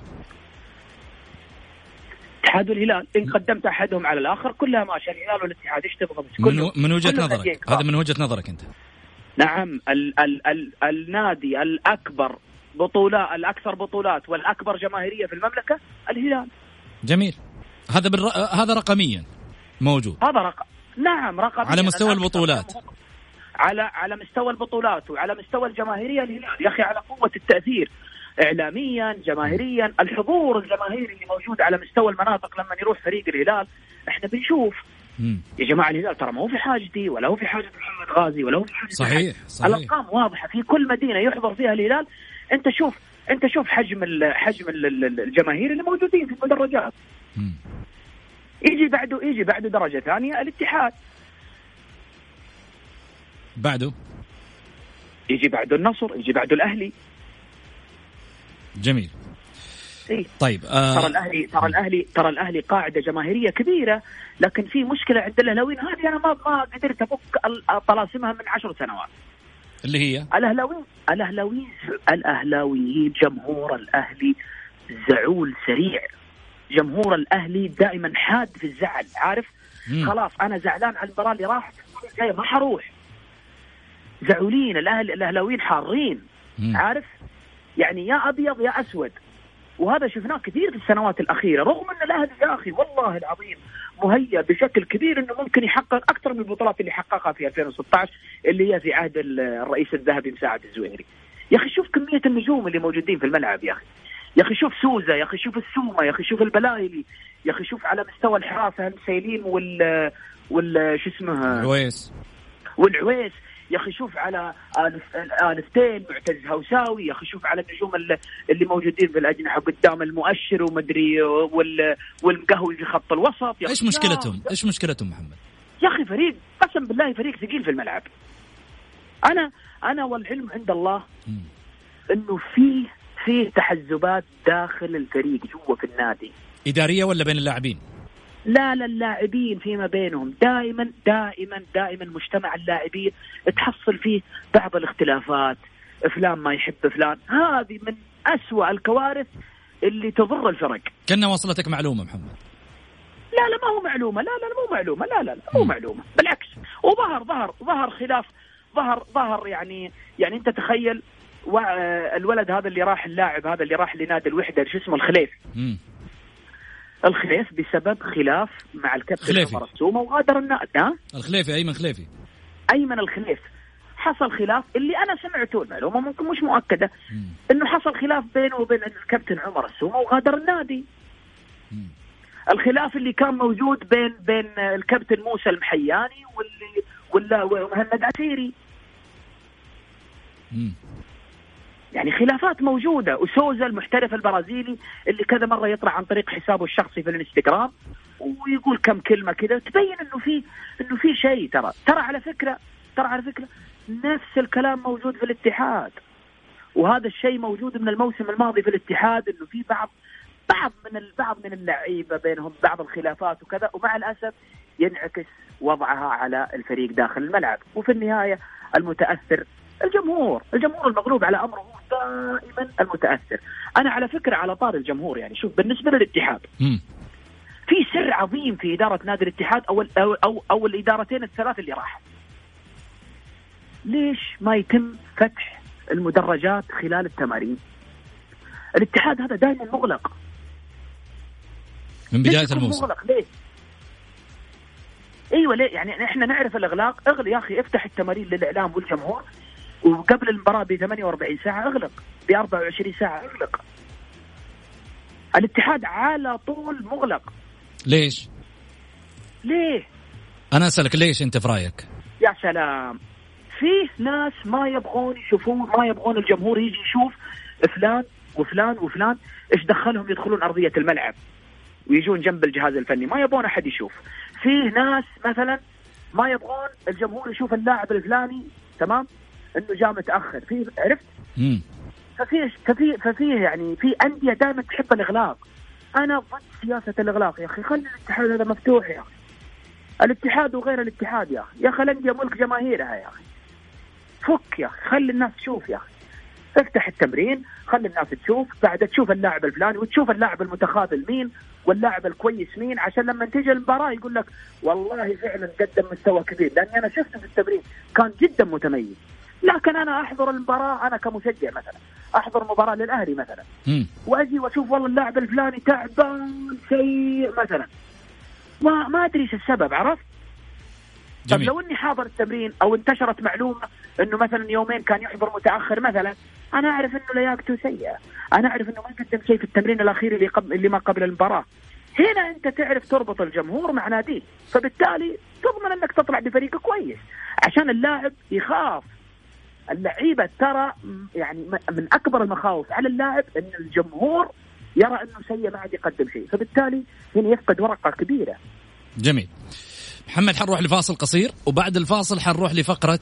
الاتحاد والهلال إن قدمت أحدهم على الآخر كلها ماشيه الهلال والاتحاد إيش تبغى من, من وجهة نظرك؟ هذا من وجهة نظرك أنت. نعم ال ال ال النادي الأكبر بطولات الأكثر بطولات والأكبر جماهيرية في المملكة الهلال. جميل. هذا بالر... هذا رقميا موجود. هذا رقم نعم رقميا. على مستوى البطولات. على على مستوى البطولات وعلى مستوى الجماهيرية الهلال يا أخي على قوة التأثير. اعلاميا جماهيريا الحضور الجماهيري اللي موجود على مستوى المناطق لما يروح فريق الهلال إحنا بنشوف. مم. يا جماعة الهلال ترى ما هو في حاجتي ولا هو في حاجة محمد غازي ولا هو في حاجة صحيح صحيح. الأرقام واضحة في كل مدينة يحضر فيها الهلال. أنت شوف انت شوف حجم حجم الجماهير اللي موجودين في المدرجات. يجي بعده يجي بعده درجة ثانية الاتحاد. بعده؟ يجي بعده النصر يجي بعده الأهلي. جميل. إيه؟ طيب آه ترى الأهلي ترى الأهلي ترى الأهلي قاعدة جماهيرية كبيرة لكن في مشكلة عند الاهلاويين هذه أنا ما ما قدرت أفك طلاسمها من عشر سنوات. اللي هي؟ الاهلاويين الاهلاويين الاهلاويين جمهور الأهلي زعول سريع. جمهور الأهلي دائما حاد في الزعل عارف؟ مم. خلاص أنا زعلان على المباراة اللي راحت. ما حروح. زعولين الاهل الأهلاويين حارين مم. عارف؟ يعني يا أبيض يا أسود. وهذا شفناه كثير في السنوات الأخيرة رغم إن الأهلي يا أخي والله العظيم مهيأ بشكل كبير إنه ممكن يحقق أكثر من البطولات اللي حققها في 2016 اللي هي في عهد الرئيس الذهبي مساعد الزويري. يا أخي شوف كمية النجوم اللي موجودين في الملعب يا أخي. يا أخي شوف سوزا يا أخي شوف السومة يا أخي شوف البلايلي يا أخي شوف على مستوى الحراسة المسيلين وال وال شو اسمه العويس والعويس يا أخي شوف على الفتين معتز هوساوي يا أخي شوف على النجوم اللي موجودين في الأجنحة قدام المؤشر ومدري والمقهوي في خط الوسط يا إيش مشكلتهم؟ إيش مشكلتهم محمد؟ يا أخي فريق قسم بالله فريق ثقيل في الملعب أنا أنا والعلم عند الله إنه في في تحزبات داخل الفريق جوا في النادي إدارية ولا بين اللاعبين؟ لا لا اللاعبين فيما بينهم. دائما دائما دائما مجتمع اللاعبين تحصل فيه بعض الاختلافات. فلان ما يحب فلان. هذه من أسوأ الكوارث اللي تضر الفرق. كنا وصلتك معلومة محمد. لا لا ما هو معلومة. لا لا مو معلومة. لا لا, لا مو معلومة. بالعكس. وظهر ظهر ظهر خلاف. ظهر ظهر يعني يعني أنت تخيل الولد هذا اللي راح اللاعب هذا اللي راح لنادي الوحدة شو اسمه الخليف الخليف بسبب خلاف مع الكابتن عمر السومه وغادر النادي ها؟ الخليفي أيمن خليفي أيمن الخليف حصل خلاف اللي أنا سمعته المعلومة ممكن مش مؤكدة مم. إنه حصل خلاف بينه وبين الكابتن عمر السومه وغادر النادي. مم. الخلاف اللي كان موجود بين بين الكابتن موسى المحياني واللي ولا ومهند عسيري يعني خلافات موجودة. وسوزا المحترف البرازيلي اللي كذا مرة يطلع عن طريق حسابه الشخصي في الانستغرام ويقول كم كلمة كذا تبين إنه في إنه في شيء ترى. ترى على فكرة ترى على فكرة نفس الكلام موجود في الاتحاد. وهذا الشيء موجود من الموسم الماضي في الاتحاد إنه في بعض بعض من البعض من اللعيبة بينهم بعض الخلافات وكذا ومع الأسف ينعكس وضعها على الفريق داخل الملعب. وفي النهاية المتأثر الجمهور الجمهور المغلوب على أمره دائما المتأثر. أنا على فكرة على طار الجمهور يعني. شوف بالنسبة للاتحاد. في سر عظيم في إدارة نادي الاتحاد أو أو أو, أو الإدارتين الثلاث اللي راحت ليش ما يتم فتح المدرجات خلال التمارين؟ الاتحاد هذا دائما مغلق. من بداية الموسم. مغلق؟ ليه إيوه ليه؟ يعني إحنا نعرف الأغلاق. اغلق يا أخي افتح التمارين للإعلام والجمهور. وقبل المباراة ب 48 ساعة أغلق ب 24 ساعة أغلق. الاتحاد على طول مغلق. ليش؟ ليه؟ أنا أسألك ليش أنت في رأيك؟ يا سلام. فيه ناس ما يبغون يشوفون ما يبغون الجمهور يجي يشوف فلان وفلان وفلان إيش دخلهم يدخلون أرضية الملعب ويجون جنب الجهاز الفني. ما يبغون أحد يشوف. فيه ناس مثلا ما يبغون الجمهور يشوف اللاعب الفلاني تمام؟ انه جاء متاخر. في عرفت. ففي ففي ففي يعني في انديه دائما تحب الاغلاق. أنا ضد سياسه الاغلاق يا أخي. خلي الاتحاد هذا مفتوح يا أخي. الاتحاد وغير الاتحاد يا أخي. يا أخي الانديه ملك جماهيرها يا أخي. فك يا أخي. خلي الناس تشوف يا أخي. افتح التمرين خلي الناس تشوف. بعد تشوف اللاعب الفلاني وتشوف اللاعب المتخاذل مين واللاعب الكويس مين عشان لما تيجي المباراة يقول لك والله فعلا قدم مستوى كبير. لأني أنا شفته في التمرين. كان جدا متميز. لكن أنا أحضر المباراة أنا كمشجع مثلا أحضر مباراة للأهلي مثلا. وأجي وأشوف والله اللاعب الفلاني تعبان سيء مثلا ما ما أدري إيش السبب عرفت؟ طب جميل لو إني حاضر التمرين أو انتشرت معلومة إنه مثلا يومين كان يحضر متأخر مثلا أنا أعرف إنه لياقته سيئة، أنا أعرف إنه ما قدم شيء في التمرين الأخير اللي قبل اللي ما قبل المباراة. هنا أنت تعرف تربط الجمهور مع ناديه، فبالتالي تضمن إنك تطلع بفريق كويس عشان اللاعب يخاف. اللعيبة ترى يعني من أكبر المخاوف على اللاعب أن الجمهور يرى أنه سيء ما عاد يقدم شيء، فبالتالي هنا يفقد ورقة كبيرة. جميل. محمد حنروح لفاصل قصير وبعد الفاصل حنروح لفقرة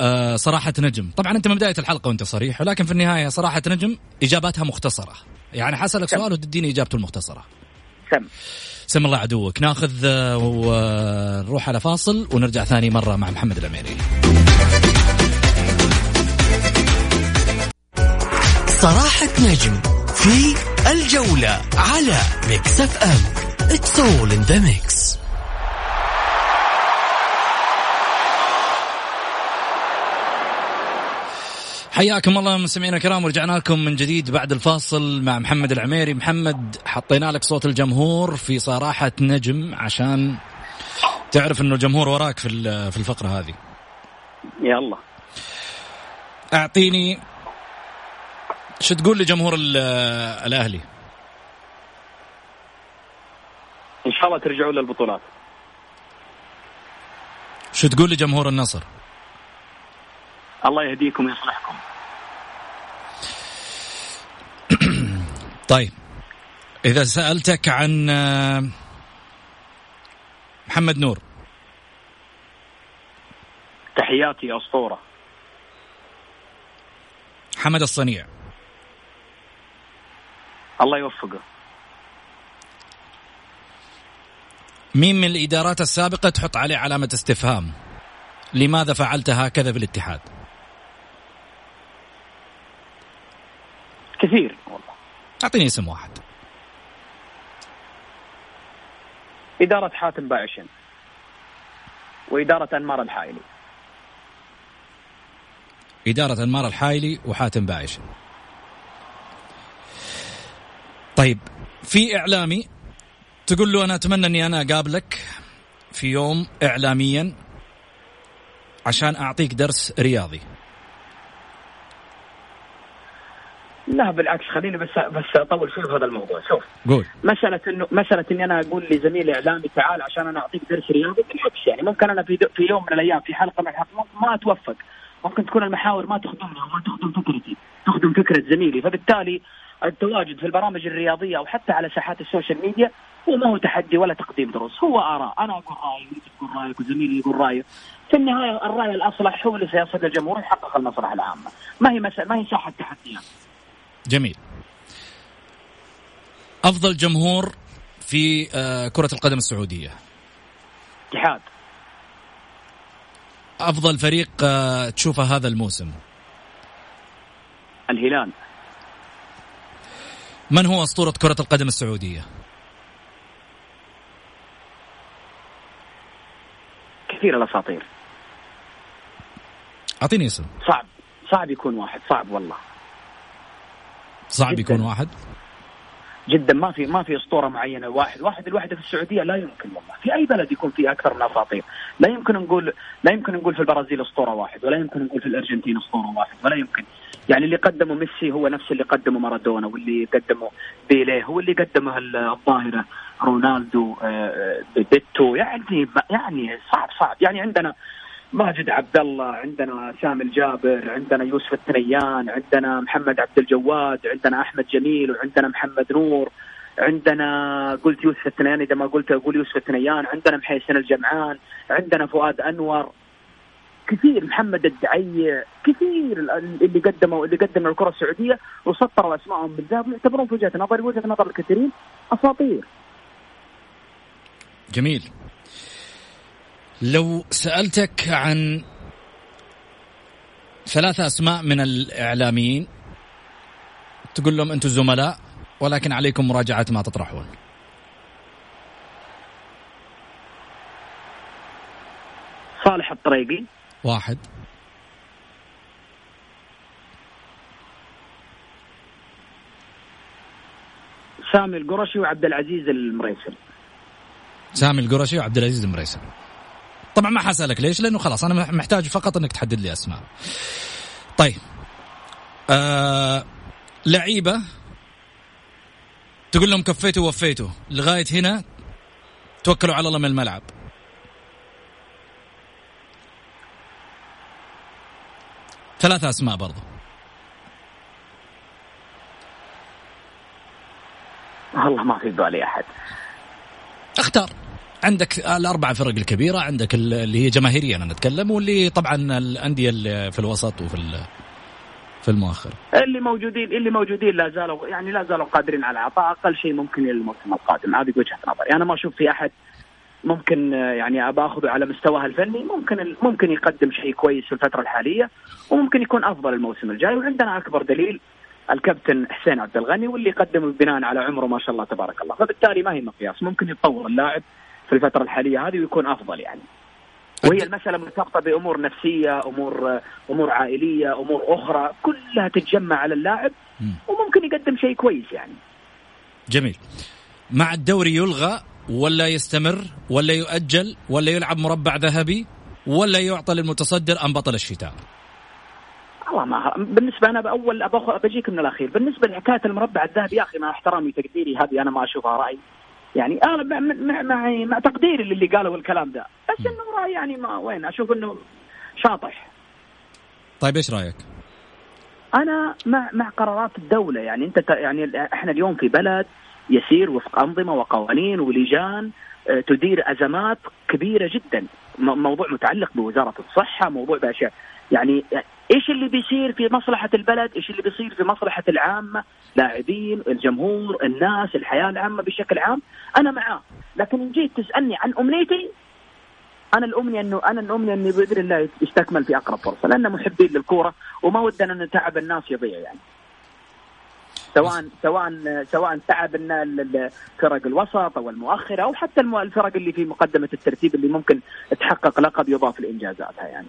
آه صراحة نجم. طبعا أنت من بداية الحلقة وأنت صريح ولكن في النهاية صراحة نجم إجاباتها مختصرة. يعني حسألك. سؤال وتديني إجابته المختصرة. سم سم الله عدوك. ناخذ آه، ونروح على فاصل ونرجع ثاني مرة مع محمد الأميري. صراحة نجم في الجولة على Mix FM It's all in the mix. حياكم الله مستمعينا الكرام ورجعنا لكم من جديد بعد الفاصل مع محمد العميري. محمد حطينا لك صوت الجمهور في صراحة نجم عشان تعرف إنه الجمهور وراك في ال- في الفقرة هذه. يلا. أعطيني شو تقول لجمهور ال- الأهلي إن شاء الله ترجعون للبطولات. شو تقول لجمهور النصر الله يهديكم ويصلحكم. طيب إذا سألتك عن آه، محمد نور تحياتي يا أسطورة. حمد الصنيع الله يوفقه. مين من الإدارات السابقة تحط عليه علامة استفهام لماذا فعلت هكذا في الاتحاد كثير والله. أعطيني اسم واحد إدارة حاتم باعشن. وإدارة أنمار الحائلي. إدارة أنمار الحايلي وحاتم باعش طيب في إعلامي تقول له أنا أتمنى أني أنا أقابلك في يوم إعلاميا عشان أعطيك درس رياضي. لا بالعكس خليني بس بس أطول شوي في هذا الموضوع. شوف قول. مسألة إنه مسألة إني أنا أقول لزميلي إعلامي تعال عشان أنا أعطيك درس رياضي بالعكس يعني ممكن أنا في, في يوم من الأيام في حلقة من الحلقات ما أتوفق. ممكن تكون المحاور ما تخدمني أو ما تخدم فكرتي تخدم فكرة زميلي. فبالتالي التواجد في البرامج الرياضية أو حتى على ساحات ال social media هو ما هو تحدي ولا تقديم دروس هو آراء. أنا أقول رأيي وانت تقول رأيك وزميلي يقول رأيه. في النهاية الرأي الأصلح هو اللي سيصل الجمهور ويحقق المصلحة العامة. ما هي مسألة ما هي ساحة تحديات. جميل. أفضل جمهور في آه، كرة القدم السعودية. اتحاد. أفضل فريق آه، تشوفه هذا الموسم. الهلال. من هو أسطورة كرة القدم السعودية؟ كثير الأساطير. أعطيني اسم. صعب. صعب يكون واحد. صعب والله. صعب جداً. يكون واحد؟ جدا. ما في ما في أسطورة معينة. واحد واحد الوحدة في السعودية لا يمكن والله. في أي بلد يكون فيه أكثر من أساطير. لا يمكن نقول لا يمكن نقول في البرازيل أسطورة واحد ولا يمكن نقول في الأرجنتين أسطورة واحد ولا يمكن. يعني اللي قدمه ميسي هو نفس اللي قدمه مارادونا واللي قدمه بيليه هو اللي قدمه الظاهرة. رونالدو آه، بيتو يعني يعني صعب صعب. يعني عندنا ماجد عبد الله عندنا سامي الجابر عندنا يوسف الثنيان عندنا محمد عبد الجواد عندنا أحمد جميل وعندنا محمد نور عندنا قلت يوسف الثنيان إذا ما قلت أقول يوسف الثنيان عندنا محيسن الجمعان عندنا فؤاد أنور كثير محمد الدعي كثير اللي قدموا اللي قدموا الكرة السعودية وسطروا اسمائهم بالذات يعتبرون في وجهة نظري وجهة نظر الكثيرين أساطير. جميل. لو سألتك عن ثلاثة أسماء من الإعلاميين تقول لهم أنتم زملاء ولكن عليكم مراجعة ما تطرحون. صالح الطريقي. واحد. سامي القرشي وعبد العزيز المريسل. سامي القرشي وعبد العزيز المريسل. طبعا ما حسألك ليش؟ لأنه خلاص أنا محتاج فقط إنك تحدد لي أسماء. طيب. آه لعيبة تقول لهم كفيتوا وفيتوا لغاية هنا توكلوا على الله من الملعب. ثلاثة أسماء برضو. والله ما في بالي أحد. اختار. عندك الأربع فرق الكبيرة عندك اللي هي جماهيريا أنا نتكلم واللي طبعا الأندية اللي في الوسط وفي في المؤخر. اللي موجودين اللي موجودين لا زالوا يعني لا زالوا قادرين على العطاء أقل شيء ممكن للموسم القادم. هذه وجهة نظري. أنا ما أشوف في أحد ممكن يعني أبى أخذه على مستواه الفني. ممكن ممكن يقدم شيء كويس في الفترة الحالية وممكن يكون أفضل الموسم الجاي. وعندنا أكبر دليل الكابتن حسين عبد الغني واللي قدم بناء على عمره ما شاء الله تبارك الله. فبالتالي ما هي مقياس. ممكن يتطور اللاعب في الفترة الحالية هذه ويكون أفضل يعني. وهي المسألة مرتبطة بأمور نفسية أمور أمور عائلية أمور أخرى كلها تتجمع على اللاعب وممكن يقدم شيء كويس يعني. جميل. مع الدوري يلغى ولا يستمر ولا يؤجل ولا يلعب مربع ذهبي ولا يعطى للمتصدر أم بطل الشتاء؟ والله ما بالنسبة أنا بأول بجيك من الأخير. بالنسبة لحكاية المربع الذهبي يا أخي مع احترامي وتقديري هذه أنا ما أشوفها رأي. يعني. أنا مع, مع, مع, مع تقديري للي قالوا الكلام ده. بس إنه رأي يعني ما وين؟ أشوف إنه شاطح. طيب إيش رأيك؟ أنا مع مع قرارات الدولة. يعني أنت يعني إحنا اليوم في بلد يسير وفق أنظمة وقوانين ولجان آه، تدير أزمات كبيرة جدا. موضوع متعلق بوزارة الصحة موضوع بأشياء. يعني إيش اللي بيصير في مصلحة البلد؟ إيش اللي بيصير في مصلحة العامة؟ لاعبين الجمهور الناس الحياة العامة بشكل عام؟ أنا معاه. لكن إن جيت تسألني عن أمنيتي أنا الأمنية انه أنا الأمنية إنه بإذن الله يستكمل في أقرب فرصة لأن محبين للكورة وما ودنا ان تعب الناس يضيع يعني. سواء سواء سواء تعب فرق الوسط أو المؤخره أو حتى الفرق اللي في مقدمة الترتيب اللي ممكن تحقق لقب يضاف لإنجازاتها يعني.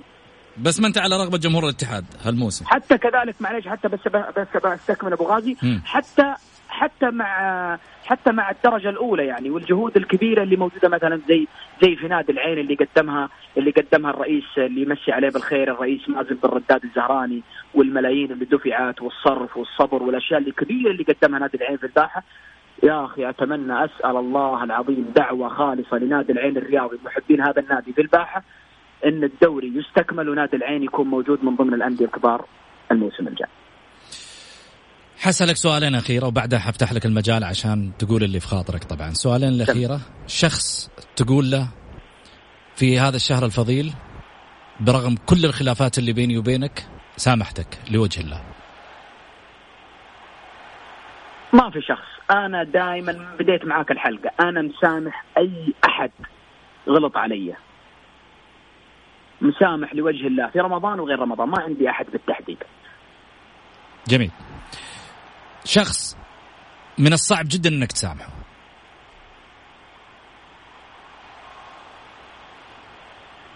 بس ما انت على رغبة جمهور الاتحاد هالموسم. حتى كذلك معلش حتى بس بس بستكمل أبو غازي. حتى حتى مع حتى مع الدرجة الأولى يعني والجهود الكبيرة اللي موجودة مثلا زي زي في نادي العين اللي قدمها اللي قدمها الرئيس اللي يمسي عليه بالخير الرئيس مازن بن رداد الزهراني والملايين اللي دفعت والصرف والصبر والأشياء الكبيره اللي قدمها نادي العين في الباحة. يا أخي أتمنى أسأل الله العظيم دعوة خالصة لنادي العين الرياضي محبين هذا النادي في الباحة. إن الدوري يستكمل ونادي العين يكون موجود من ضمن الأندية الكبار الموسم الجاي. حسألك سؤالين أخيرة وبعدها حفتح لك المجال عشان تقول اللي في خاطرك طبعا. سؤالين الأخيرة شخص تقول له في هذا الشهر الفضيل برغم كل الخلافات اللي بيني وبينك سامحتك لوجه الله. ما في شخص. أنا دائما بديت معاك الحلقة. أنا مسامح أي أحد غلط علي. مسامح لوجه الله في رمضان وغير رمضان. ما عندي أحد بالتحديد. جميل. شخص من الصعب جدا إنك تسامحه.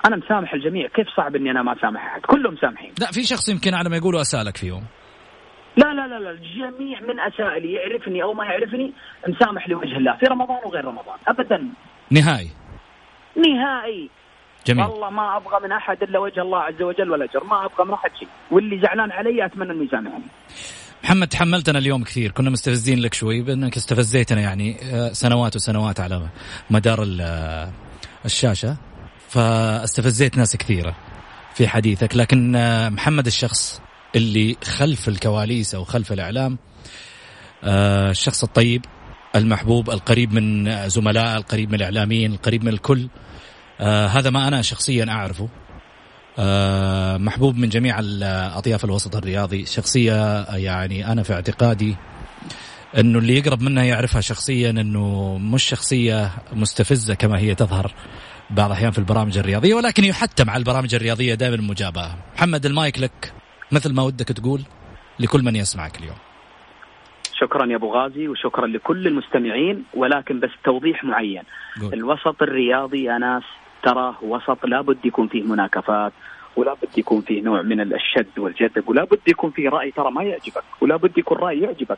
أنا مسامح الجميع. كيف صعب إني أنا ما أسامح أحد؟ كلهم مسامحين لا في شخص يمكن على ما يقولوا أسألك فيهم لا لا لا لا الجميع من اساء لي يعرفني أو ما يعرفني مسامح لوجه الله في رمضان وغير رمضان. ابدا. نهائي. نهائي. جميل. والله ما أبغى من أحد إلا وجه الله عز وجل ولا اجر ما أبغى من أحد شيء. واللي زعلان علي أتمنى إنه يسامحني محمد تحملتنا اليوم كثير. كنا مستفزين لك شوي بأنك استفزيتنا يعني آه، سنوات وسنوات على مدار آه، الشاشة. فاستفزيت ناس كثيرة في حديثك. لكن آه، محمد الشخص اللي خلف الكواليس أو خلف الإعلام الشخص الطيب المحبوب القريب من زملاء القريب من الإعلاميين القريب من الكل هذا ما أنا شخصيا أعرفه. آه، محبوب من جميع أطياف الوسط الرياضي. شخصية يعني أنا في اعتقادي إنه اللي يقرب منها يعرفها شخصيا إنه مش شخصية مستفزة كما هي تظهر بعض الأحيان في البرامج الرياضية ولكن يحتم على البرامج الرياضية دائما المجابهة. محمد المايك لك. مثل ما ودك تقول لكل من يسمعك اليوم. شكرا يا أبو غازي وشكرا لكل المستمعين ولكن بس توضيح معين. قول. الوسط الرياضي يا ناس ترى وسط لابد يكون فيه مناكفات ولا بد يكون فيه نوع من الشد والجذب ولا بد يكون فيه رأي ترى ما يعجبك ولا بد يكون رأي يعجبك.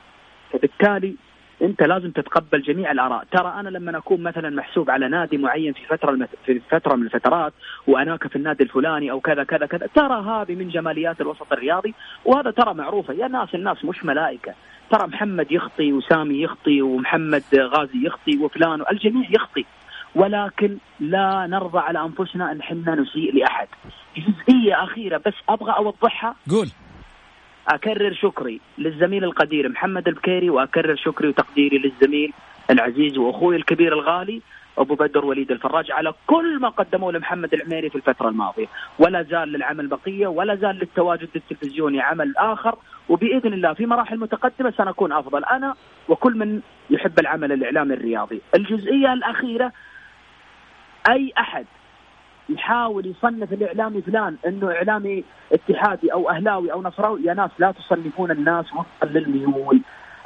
فبالتالي أنت لازم تتقبل جميع الآراء. ترى أنا لما أكون مثلا محسوب على نادي معين في فترة في فترة من الفترات وأناك في النادي الفلاني أو كذا كذا كذا ترى هذه من جماليات الوسط الرياضي وهذا ترى معروفة. يا ناس الناس مش ملائكة. ترى محمد يخطي وسامي يخطي ومحمد غازي يخطي وفلان الجميع يخطي. ولكن لا نرضى على أنفسنا أن حنا نسيء لأحد. جزئية أخيرة بس أبغى أوضحها. قول. أكرر شكري للزميل القدير محمد البكيري وأكرر شكري وتقديري للزميل العزيز وأخوي الكبير الغالي أبو بدر وليد الفراج على كل ما قدموه لمحمد العميري في الفترة الماضية، ولا زال للعمل بقية ولا زال للتواجد التلفزيوني عمل آخر. وبإذن الله في مراحل متقدمة سنكون أفضل. أنا وكل من يحب العمل الإعلامي الرياضي. الجزئية الأخيرة أي أحد يحاول يصنف الإعلامي فلان إنه إعلامي اتحادي أو أهلاوي أو نصراوي يا ناس لا تصنفون الناس وفقا للميول.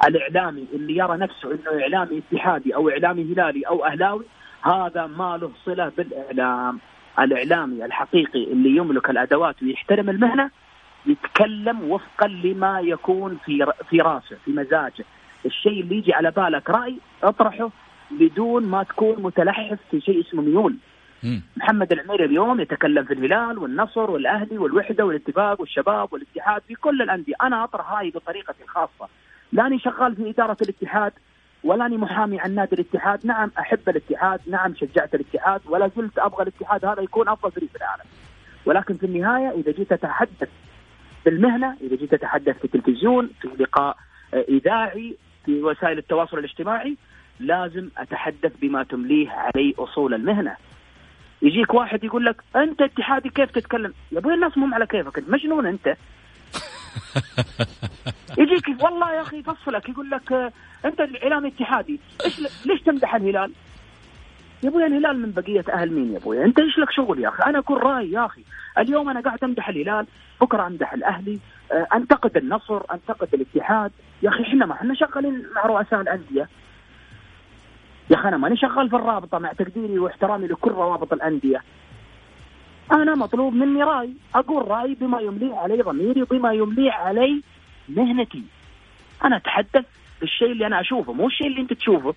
الإعلامي اللي يرى نفسه إنه إعلامي اتحادي أو إعلامي هلالي أو أهلاوي هذا ما له صلة بالإعلام. الإعلامي الحقيقي اللي يملك الأدوات ويحترم المهنة يتكلم وفقا لما يكون في في راسه في مزاجه. الشيء اللي يجي على بالك رأي اطرحه بدون ما تكون متلحف في شيء اسمه ميول. محمد العميري اليوم يتكلم في الهلال والنصر والأهلي والوحدة والاتفاق والشباب والاتحاد في كل الأندية، أنا أطرح هاي بطريقتي الخاصة، لاني شغال في إدارة الاتحاد ولاني محامي عن نادي الاتحاد، نعم أحب الاتحاد، نعم شجعت الاتحاد. ولا زلت أبغى الاتحاد. هذا يكون أفضل فريق في العالم. ولكن في النهاية إذا جيت أتحدث بالمهنة، إذا جيت أتحدث في التلفزيون، في لقاء إذاعي، في وسائل التواصل الاجتماعي، لازم أتحدث بما تمليه علي أصول المهنة. يجيك واحد يقول لك أنت اتحادي كيف تتكلم؟ يا أبوي الناس مو على كيفك انت مجنون أنت. يجيك والله يا أخي يفصلك يقول لك أنت الإعلام اتحادي إيش ليش تمدح الهلال؟ يا أبوي الهلال من بقية أهل مين يا أبوي؟ أنت إيش لك شغل يا أخي؟ أنا أكون رأي يا أخي، اليوم أنا قاعد أمدح الهلال، بكرة أمدح الأهلي، آه، أنتقد النصر، أنتقد الاتحاد، يا أخي إحنا ما إحنا شغالين مع رؤساء الأندية، يا أخي أنا ماني شغال في الرابطة مع تقديري واحترامي لكل روابط الأندية. أنا مطلوب مني رأي أقول رايي بما يمليه علي ضميري وبما يمليه علي مهنتي. أنا أتحدث بالشيء اللي أنا أشوفه مو الشيء اللي أنت تشوفه.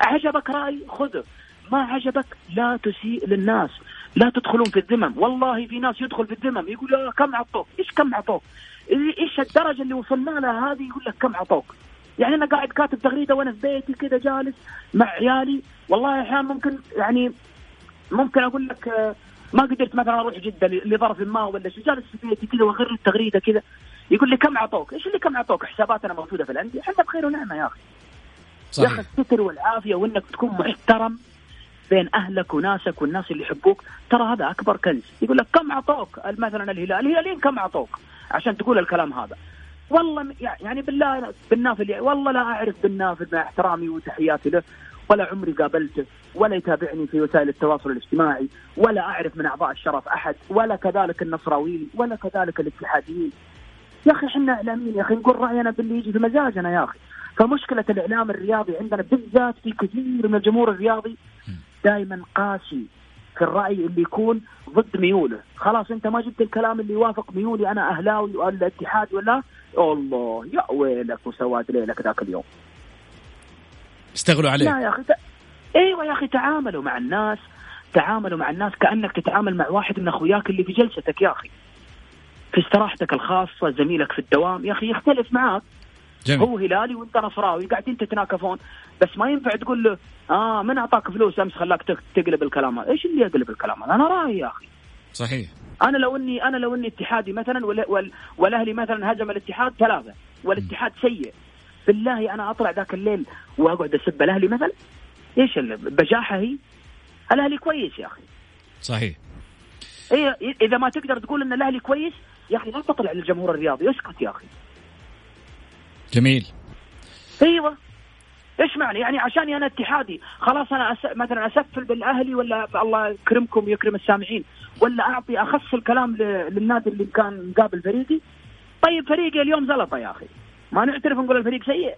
عجبك رأي؟ خذه. ما عجبك؟ لا تسيء للناس. لا تدخلون في الذمم. والله في ناس يدخل في الذمم يقول كم عطوك؟ إيش كم عطوك؟ إيش الدرجة اللي وصلنا لها هذه؟ يقول لك كم عطوك؟ يعني أنا قاعد كاتب تغريدة وأنا في بيتي كذا جالس مع عيالي. والله أحيانا ممكن يعني ممكن أقول لك آه، ما قدرت مثلا أروح جدة لظرف ما ولا شيء جالس في بيتي كذا وأغير التغريدة كذا يقول لي كم أعطوك؟ إيش اللي كم أعطوك؟ حساباتنا موجودة في الأندية، إحنا بخير ونعمة يا أخي. صحيح. يا أخي الستر والعافية وإنك تكون محترم بين أهلك وناسك والناس اللي يحبوك. ترى هذا أكبر كنز. يقول لك كم أعطوك؟ مثلا الهلال. الهلالين كم أعطوك؟ عشان تقول الكلام هذا. والله يعني بالله بالنافل يعني والله لا أعرف بالنافل مع احترامي وتحياتي له ولا عمري قابلته ولا يتابعني في وسائل التواصل الاجتماعي ولا أعرف من أعضاء الشرف أحد ولا كذلك النصراويين ولا كذلك الاتحاديين. يا أخي إحنا إعلاميين يا أخي نقول رأينا باللي يجي في مزاجنا يا أخي. فمشكلة الإعلام الرياضي عندنا بالذات في كثير من الجمهور الرياضي دائما قاسي. في الرأي اللي يكون ضد ميوله، خلاص أنت ما جبت الكلام اللي يوافق ميولي أنا أهلاوي ولا اتحاد ولا الله يا ويلك وسواد ليلك ذاك اليوم. اشتغلوا عليه لا يا أخي ت... إيوه يا أخي تعاملوا مع الناس تعاملوا مع الناس كأنك تتعامل مع واحد من أخوياك اللي في جلستك يا أخي. في استراحتك الخاصة زميلك في الدوام يا أخي يختلف معاك جميل. هو هلالي وانت نصراوي قاعدين تتناكفون بس ما ينفع تقول له آه من أعطاك فلوس أمس خلاك تقلب الكلام هذا. إيش اللي يقلب الكلام هذا؟ أنا رأيي يا أخي. صحيح. أنا لو إني أنا لو إني اتحادي مثلا والأهلي مثلا هزم الاتحاد ثلاثة والاتحاد سيء. بالله أنا أطلع ذاك الليل وأقعد أسب الأهلي مثلا؟ إيش البجاحه هي؟ الأهلي كويس يا أخي. صحيح. إيه إذا ما تقدر تقول إن الأهلي كويس يا أخي لا تطلع للجمهور الرياضي. اسكت يا أخي. جميل. أيوه. إيش معنى يعني عشاني أنا اتحادي خلاص أنا أس... مثلا أسفل بالأهلي ولا الله يكرمكم ويكرم السامعين ولا أعطي أخص الكلام ل... للنادي اللي كان مقابل فريقي؟ طيب فريقي اليوم زلطة يا أخي. ما نعترف نقول الفريق سيء.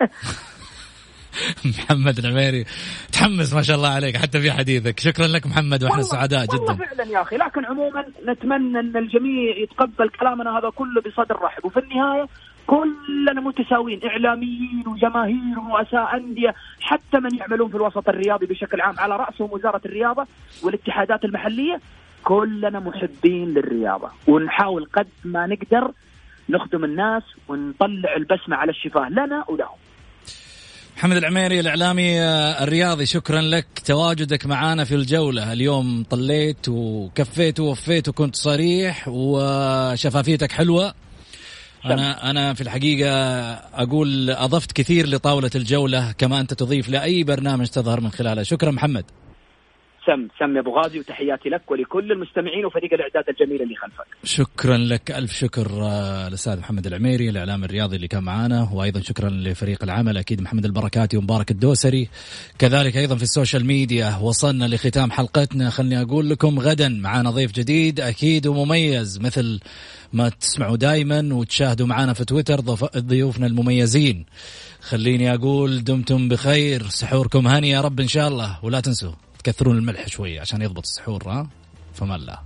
محمد العميري تحمس ما شاء الله عليك حتى في حديثك. شكرا لك محمد وإحنا سعداء جدا. والله فعلا يا أخي. لكن عموما نتمنى إن الجميع يتقبل كلامنا هذا كله بصدر رحب. وفي النهاية كلنا متساويين إعلاميين وجماهير ورؤساء أندية حتى من يعملون في الوسط الرياضي بشكل عام على رأسهم وزارة الرياضة والاتحادات المحلية. كلنا محبين للرياضة ونحاول قد ما نقدر نخدم الناس ونطلع البسمة على الشفاه لنا ولهم. محمد العميري الإعلامي آه، الرياضي شكرا لك. تواجدك معنا في الجولة. اليوم طليت وكفيت ووفيت وكنت صريح وشفافيتك حلوة. أنا أنا في الحقيقة أقول أضفت كثير لطاولة الجولة كما أنت تضيف لأي برنامج تظهر من خلاله. شكرا محمد. سم سم يا أبو غازي وتحياتي لك ولكل المستمعين وفريق الإعداد الجميل اللي خلفك. شكرا لك. ألف شكر آه، الأستاذ محمد العميري الإعلام الرياضي اللي كان معنا وأيضا شكرا لفريق العمل أكيد محمد البركاتي ومبارك الدوسري. كذلك أيضا في ال social media وصلنا لختام حلقتنا. خلني أقول لكم غدا معنا ضيف جديد أكيد ومميز مثل ما تسمعوا دائما وتشاهدوا معنا في تويتر ضيوفنا المميزين. خليني أقول دمتم بخير سحوركم هني يا رب إن شاء الله. ولا تنسوا تكثرون الملح شوي عشان يضبط السحور ها؟ في أمان الله.